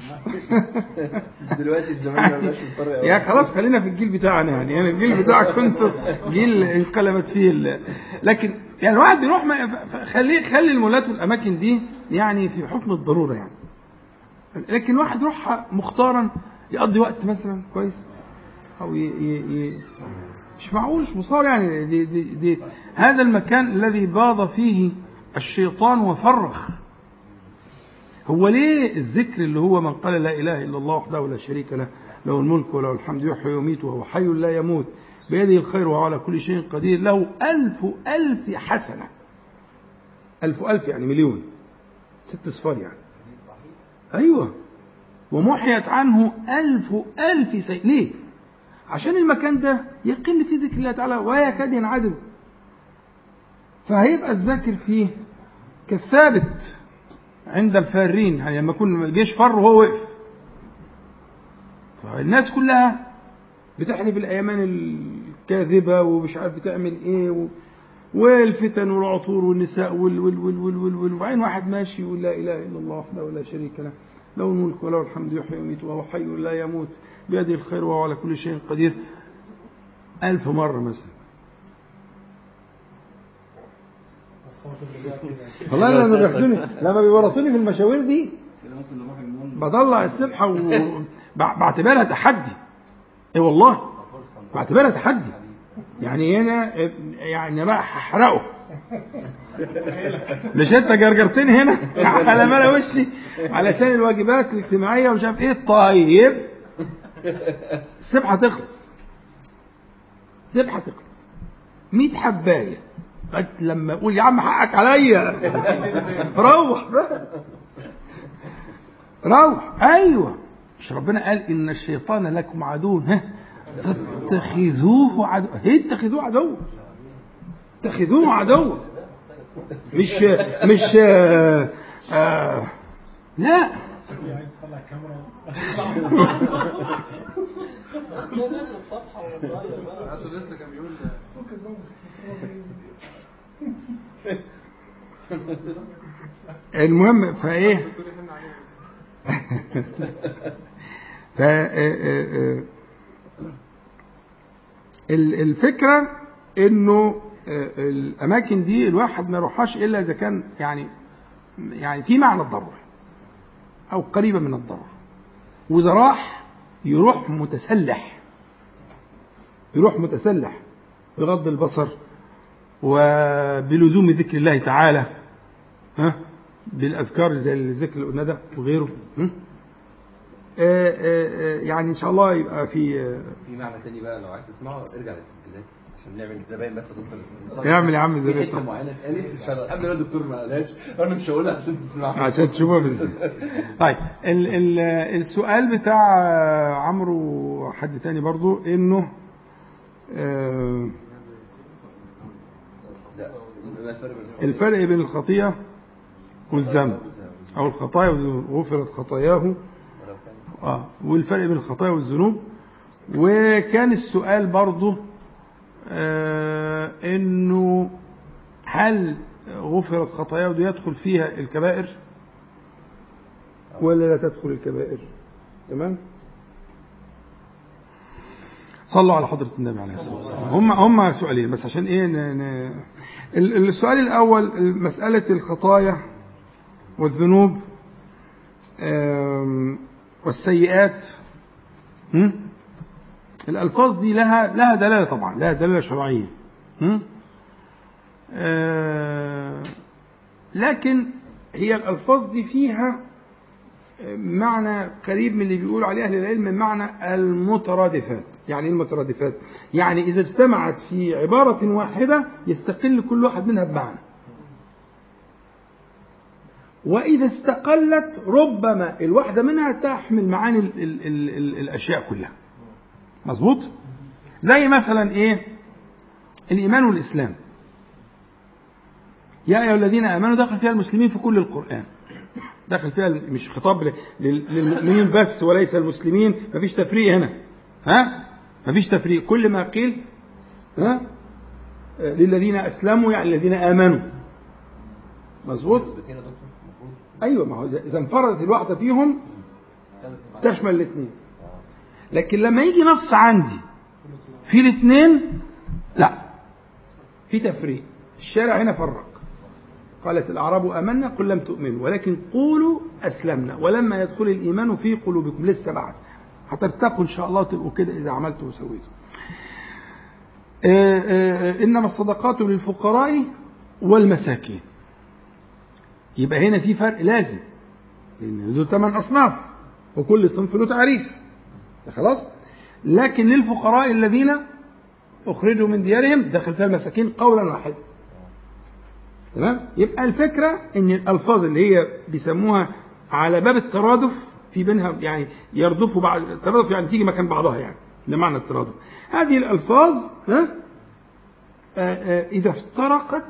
دلوقتي الزمان ما بقاش مضطر يا خلاص خلينا في الجيل بتاعنا يعني. يعني الجيل بتاعك كنتوا جيل انقلبت فيه. لكن يعني الواحد بيروح خليه خلي المولات والأماكن دي يعني في حكم الضرورة يعني. لكن واحد يروح مختارا يقضي وقت مثلا كويس أو ي... ي... ي... مش معقول مش مصار يعني. دي دي دي هذا المكان الذي باض فيه الشيطان وفرخ. هو ليه الذكر اللي هو من قال لا إله إلا الله وحده لا شريك له له الملك وله الحمد يحيي ويميت وهو حي لا يموت. بيده الخير وهو على كل شيء قدير له ألف ألف حسنة. ألف ألف يعني مليون. ست صفار يعني. أيوة. ومحيت عنه ألف ألف سيء ليه؟ عشان المكان ده يقل فيه ذكر الله تعالى ويكاد ينعدم. فهيبقى الذاكر فيه كالثابت عند الفارين يعني لما يكون الجيش فر وهو وقف فالناس كلها بتحلف الأيمان الكاذبة ومش عارف بتعمل إيه. والفتن والعطور والنساء وال وال وال وال وال وال وبعدين واحد ماشي يقول لا إله إلا الله وحده لا شريك له له الملك وله الحمد يحيي ويميت وهو حي لا يموت بيده الخير وهو على كل شيء قدير ألف مرة مثلا والله أنا لما بياخدوني لما بيورطوني في المشاوير دي بطلع السبحة وبعتبرها تحدي. اي والله. بعتبرها تحدي. يعني هنا يعني رايح أحرقه. مش أنت جرجرتني هنا؟ على ملا وشي. علشان الواجبات الاجتماعية ومش عارف إيه. طيب. السبحة تخلص. سبحه تخلص. 100 حباية. لما أقول يا عم حقك عليا. روح. روح. أيوه. مش ربنا قال إن الشيطان لكم عدو. ها؟ فاتخذوه عدو. هي اتخذوه عدو؟ اتخذوه عدو. مش مش آه آه لا عايز تطلع الكاميرا عشان لسه كان بيقول ممكن بقى المهم فإيه؟ ف آه، آه، آه، ال- الفكرة إنه الأماكن دي الواحد ما يروحهاش إلا إذا كان يعني يعني في معنى الضرورة أو قريبة من الضرورة. وإذا راح يروح متسلح. يروح متسلح بغض البصر وبلزوم ذكر الله تعالى. ها؟ بالأذكار زي الذكر اللي قلنا ده وغيره ها؟ آه، آه، آه، يعني إن شاء الله يبقى في في معنى تاني بقى لو عايز تسمعه ارجع للتسجيلات عشان نعمل زباين بس يا دكتور. اعمل يا عم ما حتة معينة اتقالت قبل ما الدكتور ما قالهاش أنا مش هقولها عشان تسمعها عشان تشوفها بالذات. طيب ال ال السؤال بتاع عمرو وحد تاني برضو إنه الفرق بين الخطيئة والذنب أو الخطايا والذنوب. غفرت خطاياه. آه والفرق بين الخطايا والذنوب. وكان السؤال برضه آه إنه هل غفرت خطاياه دي يدخل فيها الكبائر؟ ولا لا تدخل الكبائر؟ تمام؟ صلوا على حضرة النبي عليه الصلاة والسلام. هم هم سؤالين بس عشان إيه ن... ن... ال- السؤال الأول مسألة الخطايا. والذنوب والسيئات؟ الألفاظ دي لها لها دلالة طبعا لها دلالة شرعية لكن هي الألفاظ دي فيها معنى قريب من اللي بيقول عليه أهل العلم معنى المترادفات. يعني إيه المترادفات؟ يعني إذا اجتمعت في عبارة واحدة يستقل كل واحد منها بمعنى. وإذا استقلت ربما الواحدة منها تحمل معاني ال ال ال ال الأشياء كلها. مظبوط؟ زي مثلا إيه؟ الإيمان والإسلام. يا أيها الذين آمنوا دخل فيها المسلمين في كل القرآن. دخل فيها مش خطاب للمؤمنين بس وليس المسلمين. مفيش تفريق هنا. ها؟ مفيش تفريق. كل ما قيل ها؟ للذين أسلموا يعني الذين آمنوا. مظبوط نسبتين يا دكتور المفروض أيوه ما هو اذا إذا انفردت الواحدة فيهم. تشمل الاثنين. لكن لما يجي نص عندي في الاثنين لا في تفريق. الشارع هنا فرق. قالت الأعراب آمنا قل لم تؤمنوا ولكن قولوا أسلمنا. ولما يدخل الإيمان في قلوبكم لسه بعد. هترتقوا إن شاء الله وتبقوا كده إذا عملتوا وسويتوا. آه، آه، إنما الصدقات للفقراء والمساكين. يبقى هنا في فرق لازم لأن دول ثمان أصناف وكل صنف له تعريف. خلاص؟ لكن للفقراء الذين أخرجوا من ديارهم دخل فيها المساكين قولا واحدا. تمام؟ يبقى الفكرة إن الألفاظ اللي هي بيسموها على باب الترادف في بينها يعني يردفوا بعض الترادف يعني تيجي مكان بعضها يعني ده معنى الترادف. هذه الألفاظ ها؟ آه، آه، إذا افترقت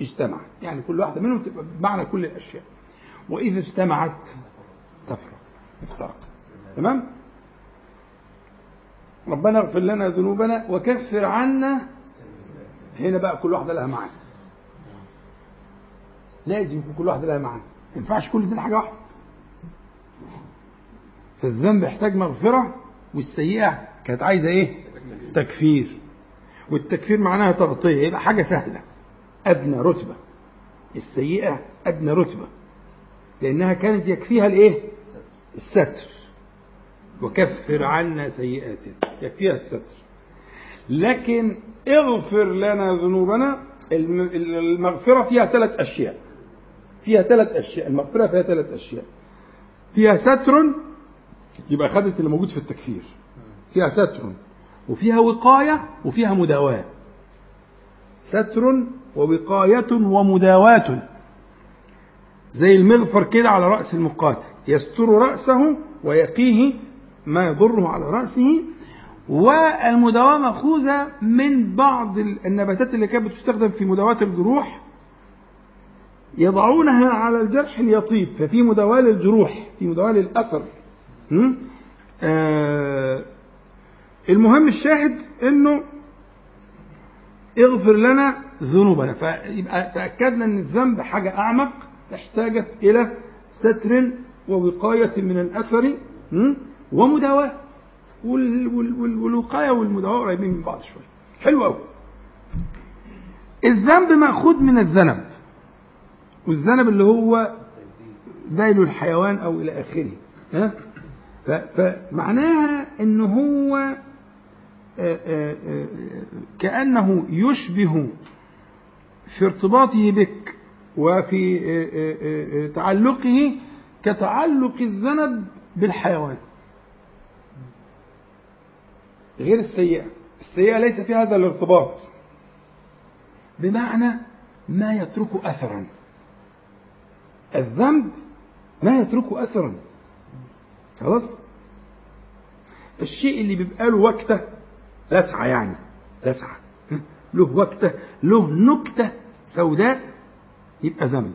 اجتمعت. يعني كل واحدة منهم تبقى بمعنى كل الأشياء. وإذا اجتمعت تفرق افترقت تمام؟ ربنا اغفر لنا ذنوبنا وكفر عنا. هنا بقى كل واحدة لها معنى لازم يكون كل واحدة لها معنى ما ينفعش كل دي حاجة واحدة. فالذنب يحتاج مغفرة والسيئة كانت عايزة إيه؟ تكفير. والتكفير معناها تغطية. يبقى حاجة سهلة. أدنى رتبة. السيئة أدنى رتبة. لأنها كانت يكفيها الإيه؟ الستر. وكفر عنا سيئاتنا. يكفيها الستر. لكن اغفر لنا ذنوبنا الم- المغفرة فيها ثلاث أشياء. فيها ثلاث أشياء. المغفرة فيها ثلاث أشياء. فيها ستر يبقى خدت اللي موجود في التكفير. فيها ستر. وفيها وقاية وفيها مداواة. ستر ووقاية ومداواة. زي المغفر كده على رأس المقاتل يستر رأسه ويقيه ما يضره على رأسه. والمداواة مأخوذة من بعض النباتات اللي كانت بتستخدم في مداواة الجروح يضعونها على الجرح ليطيب ففي مداواة للجروح في مداواة للأثر? آه المهم الشاهد إنه اغفر لنا ذنوبنا. فيبقى تأكدنا أن الذنب حاجة أعمق احتاجت إلى ستر ووقاية من الأثر? ومداواة. وال- وال- وال- والوقاية والمداواة قريبين من بعض شوية حلو قوي الذنب مأخوذ من الذنب. والذنب اللي هو ذيل الحيوان أو إلى آخره. ها؟ فمعناها أن هو آه، آه، آه، كأنه يشبه في ارتباطه بك وفي آه، آه، آه، تعلقه كتعلق الذنب بالحيوان. غير السيئة. السيئة ليس في هذا الارتباط. بمعنى ما يترك أثرا. الذنب ما يترك أثرا. خلاص؟ الشيء اللي بيبقى له وقته لسعة يعني لسعة. له وقته له نكتة سوداء يبقى ذنب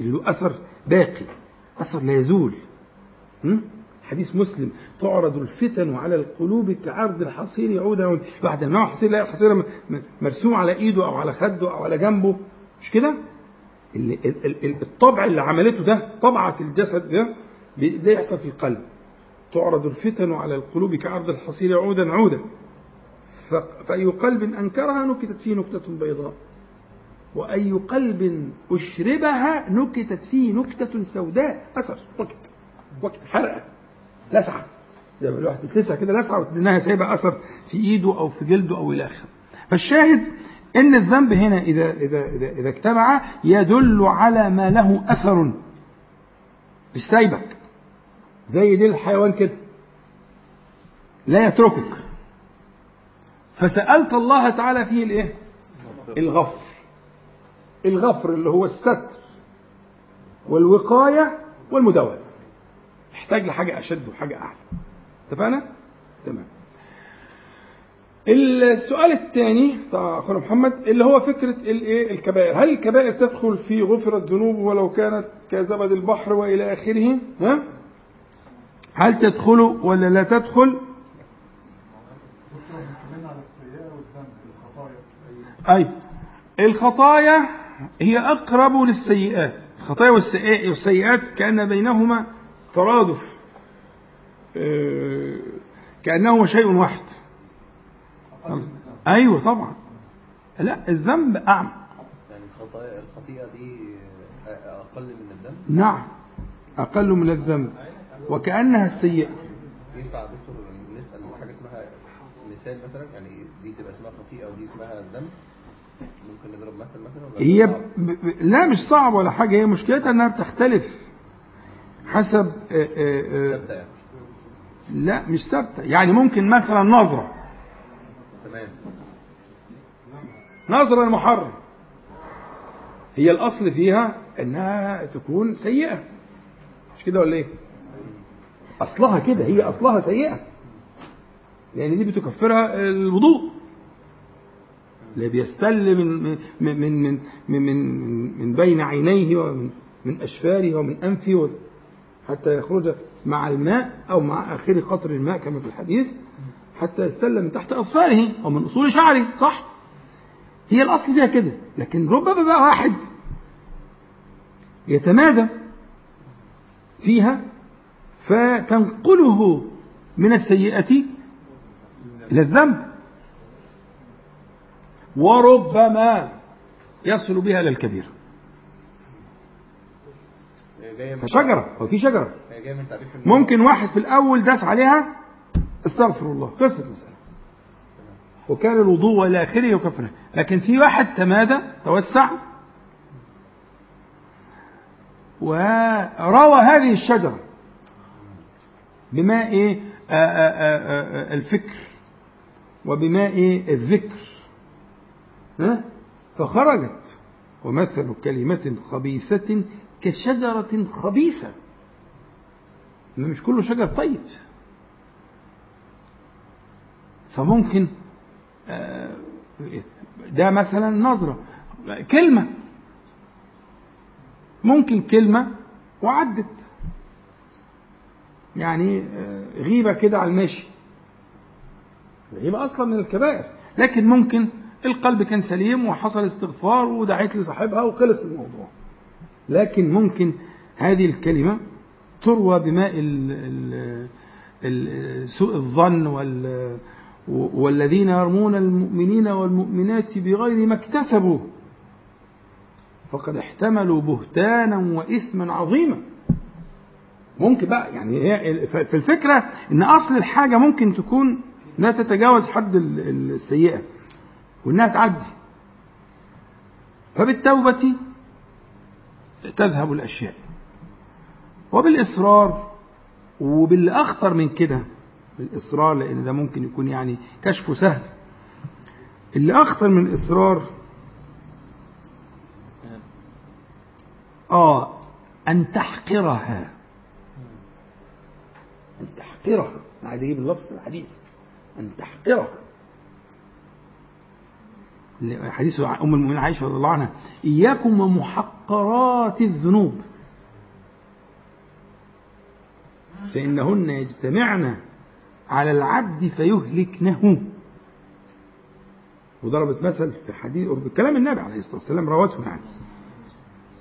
اللي له أثر باقي أثر لا يزول? حديث مسلم تعرض الفتن على القلوب كعرض الحصير يعود بعد ما الحصير لا م- مرسوم على إيده أو على خده أو على جنبه. مش كده؟ ال- ال- ال- الطبع اللي عملته ده طبعة الجسد ده ده يحصل في القلب. تعرض الفتن على القلوب كعرض الحصير عودا عودا. فأي قلب أنكرها نكتت فيه نكتة بيضاء. وأي قلب أشربها نكتت فيه نكتة سوداء. أثر وقت وقت حرقة لسعة. زي ما الواحد يتلسع كده لسعة وتلاقيها سايبة أثر في إيده أو في جلده أو إلى آخره. فالشاهد إن الذنب هنا إذا إذا إذا, إذا اجتمع يدل على ما له أثر مش سايبك زي دي الحيوان كده. لا يتركك. فسألت الله تعالى فيه الإيه؟ الغفر. الغفر اللي هو الستر والوقاية والمداومة يحتاج لحاجة أشد وحاجة أعلى. اتفقنا؟ تمام. السؤال الثاني بتاع أخونا محمد اللي هو فكرة الإيه؟ الكبائر. هل الكبائر تدخل في غفر الذنوب ولو كانت كزبد البحر وإلى آخره؟ ها؟ هل تدخل ولا لا تدخل دكتور اتكلمنا على السيئة والذنب الخطايا اي الخطايا هي أقرب للسيئات. الخطايا والسيئات كأن بينهما ترادف. آه، كأنهما شيء واحد. أيوه طبعا. لا الذنب اعمق يعني الخطايا الخطيئة دي أقل من الذنب؟ نعم أقل من الذنب. وكأنها السيئة. ينفع دكتور نسأل حاجة اسمها مثال مثلا؟ يعني دي تبقى اسمها خطيئة ودي اسمها ذنب؟ ممكن نضرب مثل مثلا هي؟ ب... لا مش صعب ولا حاجة. هي مشكلتها إنها بتختلف حسب آه، آه، آه، ثابتة يعني. لا مش ثابتة. يعني ممكن مثلا نظرة. تمام. نظرة المحرم. هي الأصل فيها إنها تكون سيئة. مش كده ولا إيه؟ أصلها كده. هي أصلها سيئة. لأن دي بتكفرها الوضوء. اللي بيستل من من من من من, من, بين عينيه ومن من أشفاره ومن أنفه حتى يخرج مع الماء أو مع آخر قطر الماء كما في الحديث حتى يستل من تحت اظفاره أو من أصول شعره صح؟ هي الأصل فيها كده لكن ربما بقى واحد يتمادى فيها فتنقله من السيئة إلى الذنب. وربما يصل بها إلى من فشجرة هو في شجرة. ممكن واحد في الأول داس عليها استغفر الله خلصت المسألة وكان الوضوء إلى آخره يكفره لكن في واحد تمادى توسع وروى هذه الشجرة بماء؟ آه، آه، آه، الفكر وبماء؟ الذكر؟ فخرجت. ومثل كلمة خبيثة كشجرة خبيثة. مش كله شجر طيب. فممكن آه، ده مثلا نظرة. كلمة. ممكن كلمة وعدت. يعني آه، غيبة كده على الماشي الغيبة أصلا من الكبائر. لكن ممكن القلب كان سليم وحصل استغفار ودعيت لصاحبها وخلص الموضوع. لكن ممكن هذه الكلمة تروى بماء سوء الظن وال والذين يرمون المؤمنين والمؤمنات بغير ما اكتسبوا. فقد احتملوا بهتانا وإثما عظيما. ممكن بقى يعني هي في الفكرة إن أصل الحاجة ممكن تكون لا تتجاوز حد ال- السيئة. وانها تعدي فبالتوبة تذهب الأشياء. وبالإصرار وباللي اخطر من كده الإصرار لأن ده ممكن يكون يعني كشفه سهل. اللي أخطر من الإصرار آه أن تحقرها. أن تحقرها. أنا عايز أجيب اللفظ الحديث. أن تحقرها. حديث أم المؤمنين عائشة رضي الله عنها إياكم ومحقرات الذنوب. فإنهن يجتمعن على العبد فيهلكنه. وضربت مثل في حديث بكلام النبي عليه الصلاة والسلام روته يعني.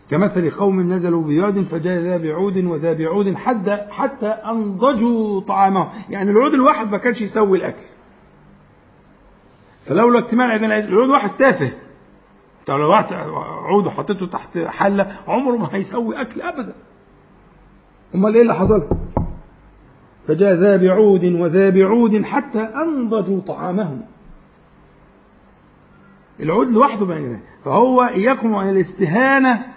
كمثل قوم نزلوا بواد فجاء ذا بعود وذا بعود حتى حتى أنضجوا طعامهم. يعني العود الواحد ما كانش يسوي الأكل. فلولا اجتماع عيدين العود واحد تافه. انت لو واحد عود وحطيته تحت حلة عمره ما هيسوي أكل ابدا. أمال إيه اللي حصل؟ فجاء ذا بعود وذا بعود حتى أنضجوا طعامهم. العود لوحده ينام فهو إياكم عن الاستهانة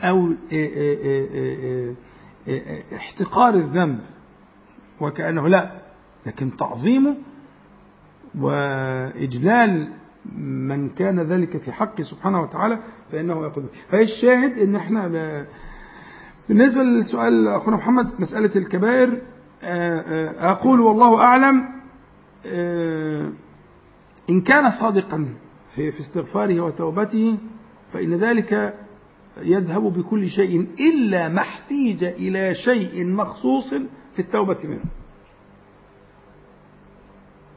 أو إيه إيه إيه إحتقار الذنب. وكأنه لا لكن تعظيمه وإجلال من كان ذلك في حقه سبحانه وتعالى فإنه يأخذ فالشاهد إن إحنا ب- بالنسبة للسؤال أخونا محمد مسألة الكبائر آه، آه، أقول والله أعلم آه، إن كان صادقا في استغفاره وتوبته فإن ذلك يذهب بكل شيء إلا ما احتيج إلى شيء مخصوص في التوبة منه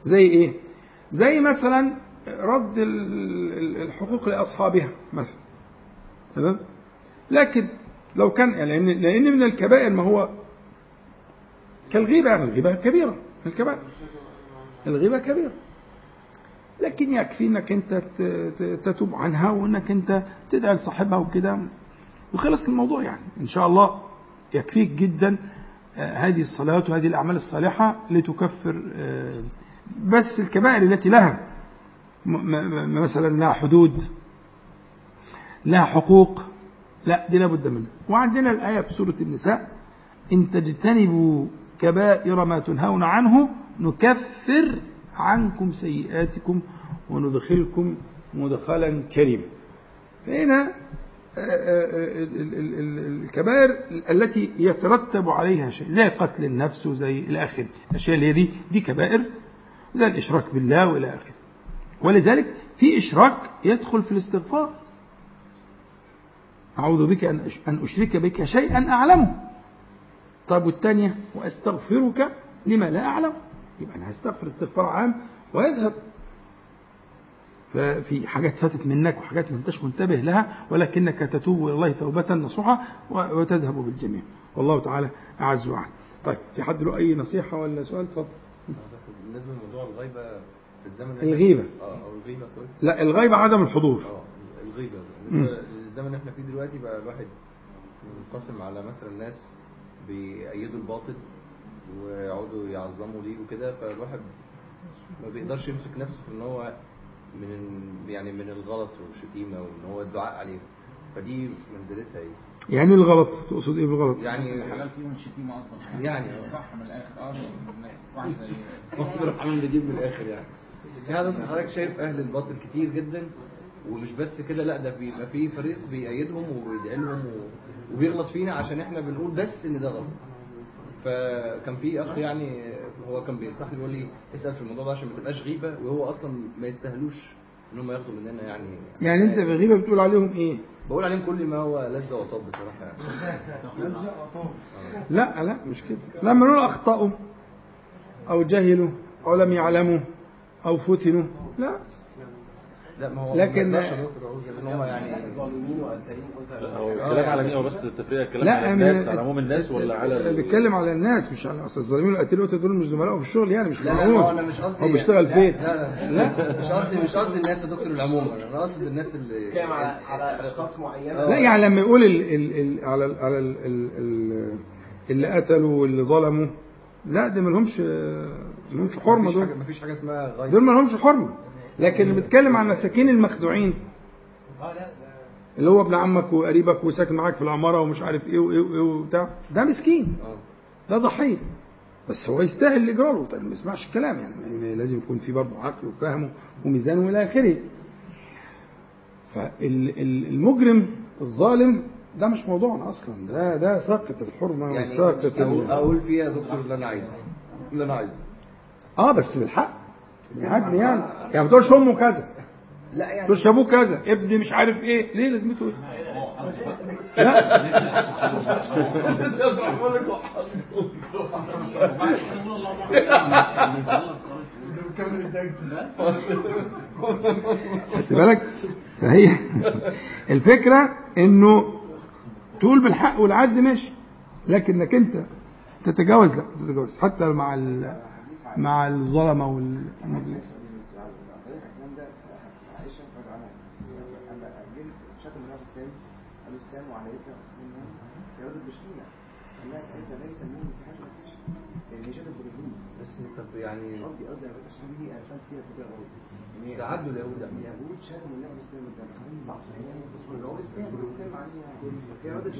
زي إيه؟ زي مثلا رد ال- ال- الحقوق لأصحابها مثلا. تمام؟ لكن لو كان لأن لأن من الكبائر ما هو كالغيبة يعني الغيبة كبيرة من الكبائر. الغيبة كبيرة. لكن يكفي إنك أنت تتوب عنها وإنك أنت تدعي لصاحبها وكده. وخلص الموضوع يعني. إن شاء الله يكفيك جدا آه، هذه الصلاة وهذه الأعمال الصالحة لتكفر آه، بس الكبائر التي لها مثلا لها حدود لها حقوق لا دي لابد منها. وعندنا الآية في سورة النساء إن تجتنبوا كبائر ما تنهون عنه نكفر عنكم سيئاتكم وندخلكم مدخلا كريما. فهنا آه، آه، ال- ال- ال- ال- الكبائر التي يترتب عليها شيء زي قتل النفس وزي إلى آخره. الأشياء اللي هي دي دي كبائر زي الإشراك بالله وإلى آخره. ولذلك في إشراك يدخل في الاستغفار. أعوذ بك أن أش- أن أشرك بك شيئا أعلمه. طيب والثانية وأستغفرك لما لا أعلم. يبقى أنا هستغفر استغفار عام ويذهب. ففي حاجات فاتت منك وحاجات ما أنتش منتبه لها ولكنك تتوب إلى الله توبة نصوحة و- وتذهب بالجميع. والله تعالى أعز وأعلم طيب في حد له أي نصيحة ولا سؤال؟ اتفضل بالنسبة لموضوع الغيبة في الزمن الغيبة. آه أو الغيبة سوري. لا الغيبة عدم الحضور. آه الغيبة. بالنسبة للزمن اللي إحنا فيه دلوقتي بقى الواحد منقسم على مثلا ناس بيأيدوا الباطل ويقعدوا يعظموا ليه وكده فالواحد ما بيقدرش يمسك نفسه في إن هو من يعني من الغلط والشتيمة وإن هو الدعاء عليه فدي منزلتها إيه؟ يعني الغلط تقصد إيه بالغلط؟ يعني الحلال فيهم الشتيمة أصلا. يعني صح من الآخر آه الناس واحد زي عامل نجيب من الآخر يعني. يعني حضرتك شايف أهل الباطل كتير جدا ومش بس كده لا ده بيبقى في فريق بيأيدهم وبيدعي لهم وبيغلط فينا عشان إحنا بنقول بس إن ده غلط. فكان في أخ يعني هو كان بينصحني بيقول لي اسأل في الموضوع ده عشان ما تبقاش غيبة وهو أصلا ما يستاهلوش إن هم ياخدوا مننا يعني. يعني أنت في الغيبة بتقول عليهم إيه؟ بقول عليهم كل ما هو لذة وطاب بصراحة يعني. لا لا مش كده. لما نقول أخطأوا أو جهلوا أو لم يعلموا أو فتنوا لا. لا ما هو لكن- ما يعني ظالمين هو الكلام على مين؟ هو بس التفريق الكلام لا على الناس على عموم الناس ولا على بيتكلم على الناس مش على أصل الظالمين والقتيل دول مش زملائه في الشغل يعني مش لا هو أنا مش قصدي هو بيشتغل فين؟ لا لا لا مش قصدي مش قصدي الناس يا دكتور العموم أنا قصدي الناس اللي بتتكلم على على أشخاص معينة. لا يعني لما يقول ال ال ال على ال على ال ال ال اللي قتلوا واللي ظلموا لا ده ما لهمش ما لهمش حرمه دول مفيش حاجة اسمها غايه دول ما لهمش حرمة. لكن اللي بيتكلم عن مساكين المخدوعين اللي هو ابن عمك وقريبك وساكن معاك في العمارة ومش عارف إيه وايه وايه وبتاع ده مسكين. آه. ده ضحية. بس هو يستاهل اللي يجرى له طيب ما يسمعش الكلام يعني يعني لازم يكون في برضه عقل وفهم وميزان والى آخره. فالمجرم الظالم ده مش موضوعنا أصلا ده ده ساقط الحرمة يعني وساقط أقول, فيها يا دكتور اللي أنا عايزه اللي أنا عايزه. آه بس بالحق. بالعدل يعني يعني ما تقولش امه كذا. لا يعني تقولش ابوه كذا. ابني مش عارف إيه. ليه لازمته إيه لا خدت بالك؟ فهي الفكرة إنه تقول بالحق والعدل ماشي لكنك أنت تتجاوز لا تتجاوز. حتى مع ال... مع الاسلام حاجة وحش يعني يعني قصدي قصدي بس عشان دي أنا فيها بطريقه غلط هي- تعدوا اليهود يعني. اليهود شافوا النبي والسلام قدام اللي هو السام السام عليه يعني رد مش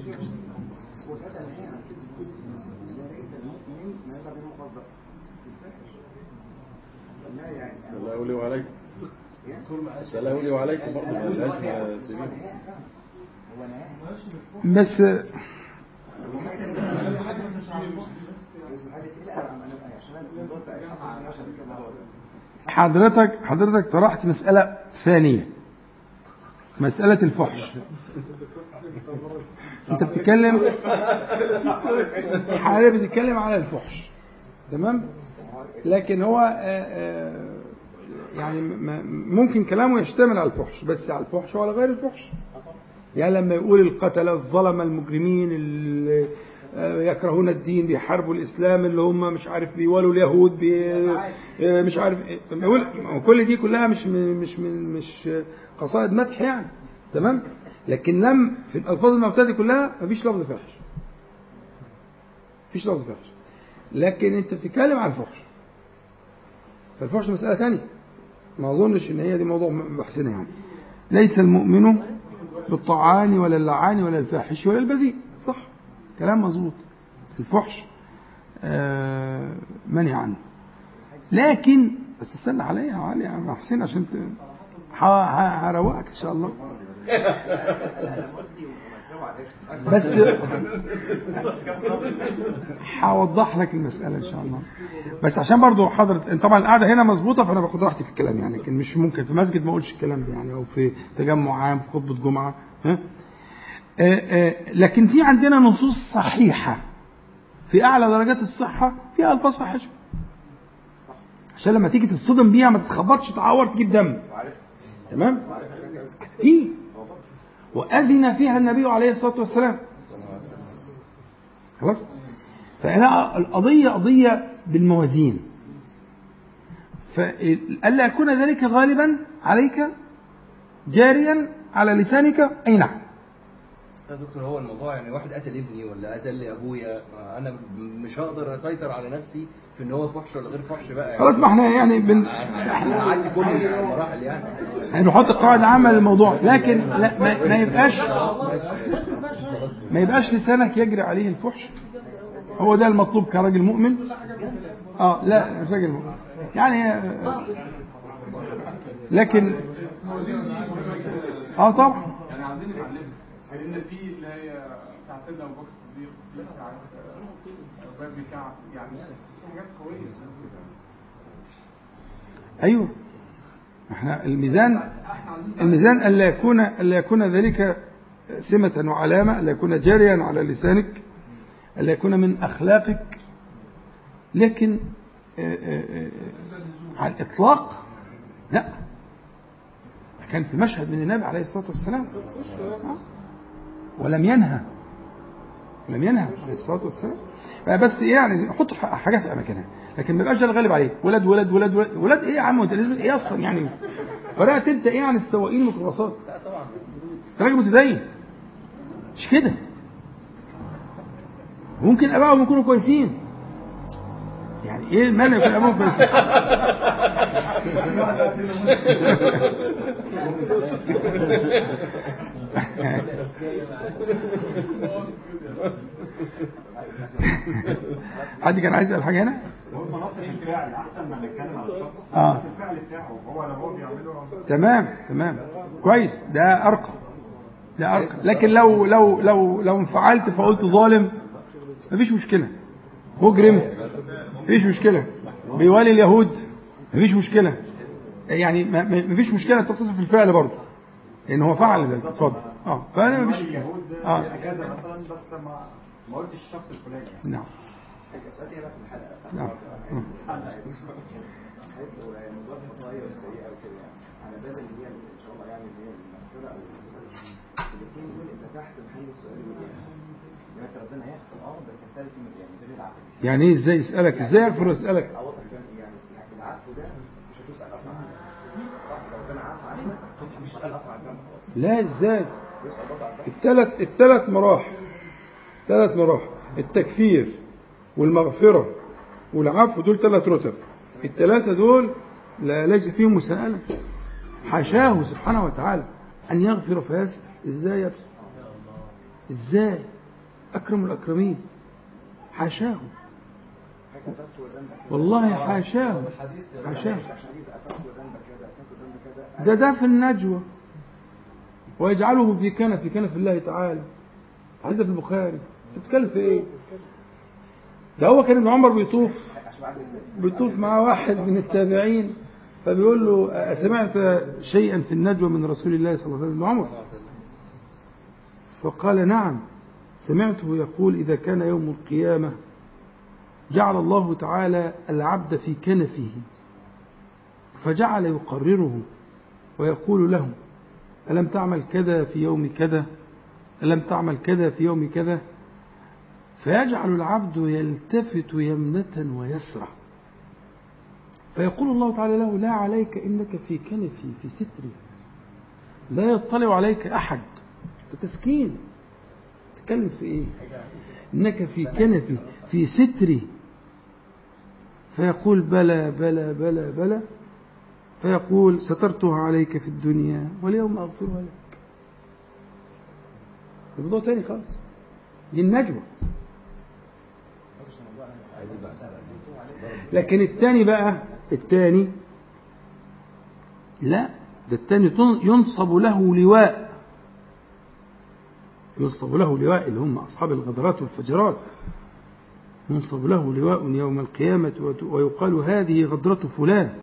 هو ساعتها نهى عن كده ليس المؤمن ما يطلع بينهم بقى لا يعني. سلام لي وعليكم. سلام لي وعليكم برضه بس سبيل حضرتك حضرتك طرحت مسألة ثانية. مسألة الفحش. انت بتتكلم حضرتك بتتكلم على الفحش. تمام؟ لكن هو آه، آه، يعني ممكن كلامه يشتمل على الفحش بس على الفحش وعلى غير الفحش. يعني لما يقول القتلة الظلمة المجرمين اللي آه، يكرهون الدين بيحاربوا الإسلام اللي هم مش عارف بيولوا اليهود بي مش عارف كل دي كلها مش مش من مش قصائد مدح يعني. تمام؟ لكن لم في الألفاظ المعتادة دي كلها مفيش لفظ فاحش مفيش لفظ فاحش لكن أنت بتتكلم عن الفحش. فالفحش مسألة ثانية ما أظنش إن هي دي موضوع بحثنا يعني. ليس المؤمن بالطعان ولا اللعان ولا الفاحش ولا البذيء. صح. كلام مظبوط. الفحش آه عنه. لكن بس استنى عليا يا علي يا حسين عشان هروقك إن شاء الله. بس هوضح لك المسألة إن شاء الله. بس عشان برضو حضرة طبعا القعدة هنا مظبوطة فأنا باخد راحتي في الكلام يعني لكن مش ممكن. في مسجد ما أقولش الكلام ده يعني أو في تجمع عام في خطبة جمعة ها؟ آه، آه، لكن في عندنا نصوص صحيحة. في أعلى درجات الصحة فيها ألفاظ فاحشة عشان لما تيجي تصطدم بيها ما تتخبطش تعور تجيب دم. تمام؟ في وأذن فيها النبي عليه الصلاة والسلام. خلاص؟ فهنا القضية قضية بالموازين. فألا يكون ذلك غالبا عليك جاريا على لسانك؟ أي نعم. يا دكتور هو الموضوع يعني واحد قتل ابني ولا قتل أبويا أنا مش هقدر أسيطر على نفسي في إن هو فحش ولا غير فحش بقى يعني. خلاص ما إحنا يعني بن... إحنا هنعدي كل المراحل يعني. هنحط قاعدة عامة للموضوع لكن لا ما, ما يبقاش ما يبقاش لسانك يجري عليه الفحش. هو ده المطلوب كراجل مؤمن؟ آه لا راجل مؤمن. يعني آه، لكن آه طبعا. يعني عايزين نتعلمها لأن في اللي هي بتاع سيدنا ابو بكر الصديق في بتاعت ابي بن كعب يعني في حاجات قويه أيوه. إحنا الميزان الميزان الا يكون الا يكون ذلك سمة وعلامة الا يكون جاريا على لسانك الا يكون من أخلاقك. لكن آه، آه، آه، على الإطلاق لا. كان في مشهد من النبي عليه الصلاة والسلام. آه. ولم ينهى. ولم ينهى. عليه الصلاة والسلام. بس يعني حط حاجات في أماكنها. لكن ما يبقاش ده الغالب عليه ولد ولد ولد ولد, ولد إيه يا عم وانت لازم إيه أصلا يعني؟ فرقت أنت إيه عن السواقين الميكروباصات لا طبعا. أنت راجل متدين. مش كده؟ ممكن ابائهم يكونوا كويسين. يعني إيه المانع يكون ابائهم كويسين؟ حد كان عايز يسأل حاجة هنا؟ هو مناصب الفعل أحسن ما نتكلم على الشخص. مناصب الفعل بتاعه هو لو هو بيعمله تمام تمام. كويس ده أرقى ده أرقى. لكن لو لو لو لو انفعلت فقلت ظالم مفيش مشكلة. مجرم مفيش مشكلة. بيوالي اليهود مفيش مشكلة. يعني مفيش مشكلة انت بتصف الفعل برضه. لأن هو فعل ذلك. اتفضل. آه. فأنا مفيش اليهود آه. كذا مثلا بس ما ما قلتش الشخص الفلاني. يعني نعم تاني بقى في الحلقة. نعم. موضوع الخطايا والسيئه وكده يعني على بال اللي هي ان شاء الله يعني اللي هي المغفره أو الاثنين دول انت تحت محل السؤال والاجابه دلوقتي ربنا يغفر آه. بس اسالك يعني ده العفو يعني إيه إزاي يسألك؟ إزاي يغفر يسألك؟ أوضح يعني العفو ده مش هتسال أصلا عنه صح لو ربنا عفى عنك مش هتسال أصلا عن ذنبك لا إزاي؟ الثلاث الثلاث مراحل ثلاث مراحل التكفير والمغفرة والعفو دول ثلاث رتب. الثلاثة دول لا ليس فيهم مساءلة. حاشاه سبحانه وتعالى أن يغفر فيسأل إزاي يا ابني؟ إزاي؟ أكرم الأكرمين. حاشاه والله حاشاه حاشاه ده ده في النجوى. ويجعله في كنف في كنف الله تعالى. حديث في البخاري. انت بتتكلم في إيه؟ ده هو كان ابن عمر بيطوف بيطوف مع واحد من التابعين فبيقول له أسمعت شيئا في النجوى من رسول الله صلى الله عليه وسلم؟ ابن عمر. فقال نعم سمعته يقول إذا كان يوم القيامة جعل الله تعالى العبد في كنفه فجعل يقرره. ويقول له ألم تعمل كذا في يوم كذا؟ ألم تعمل كذا في يوم كذا؟ فيجعل العبد يلتفت يمنة ويسرة فيقول الله تعالى له لا عليك إنك في كنفي في ستري لا يطلع عليك أحد. تسكين. تتكلم في إيه؟ إنك في كنفي في ستري فيقول بلى بلى بلى بلى. فيقول سترتها عليك في الدنيا واليوم أغفرها لك. الموضوع تاني خالص. دي النجوى لكن التاني بقى التاني لا ده التاني تن- ينصب له لواء. ينصب له لواء اللي هم أصحاب الغدرات والفجرات. ينصب له لواء يوم القيامة ويقال هذه غدرة فلان.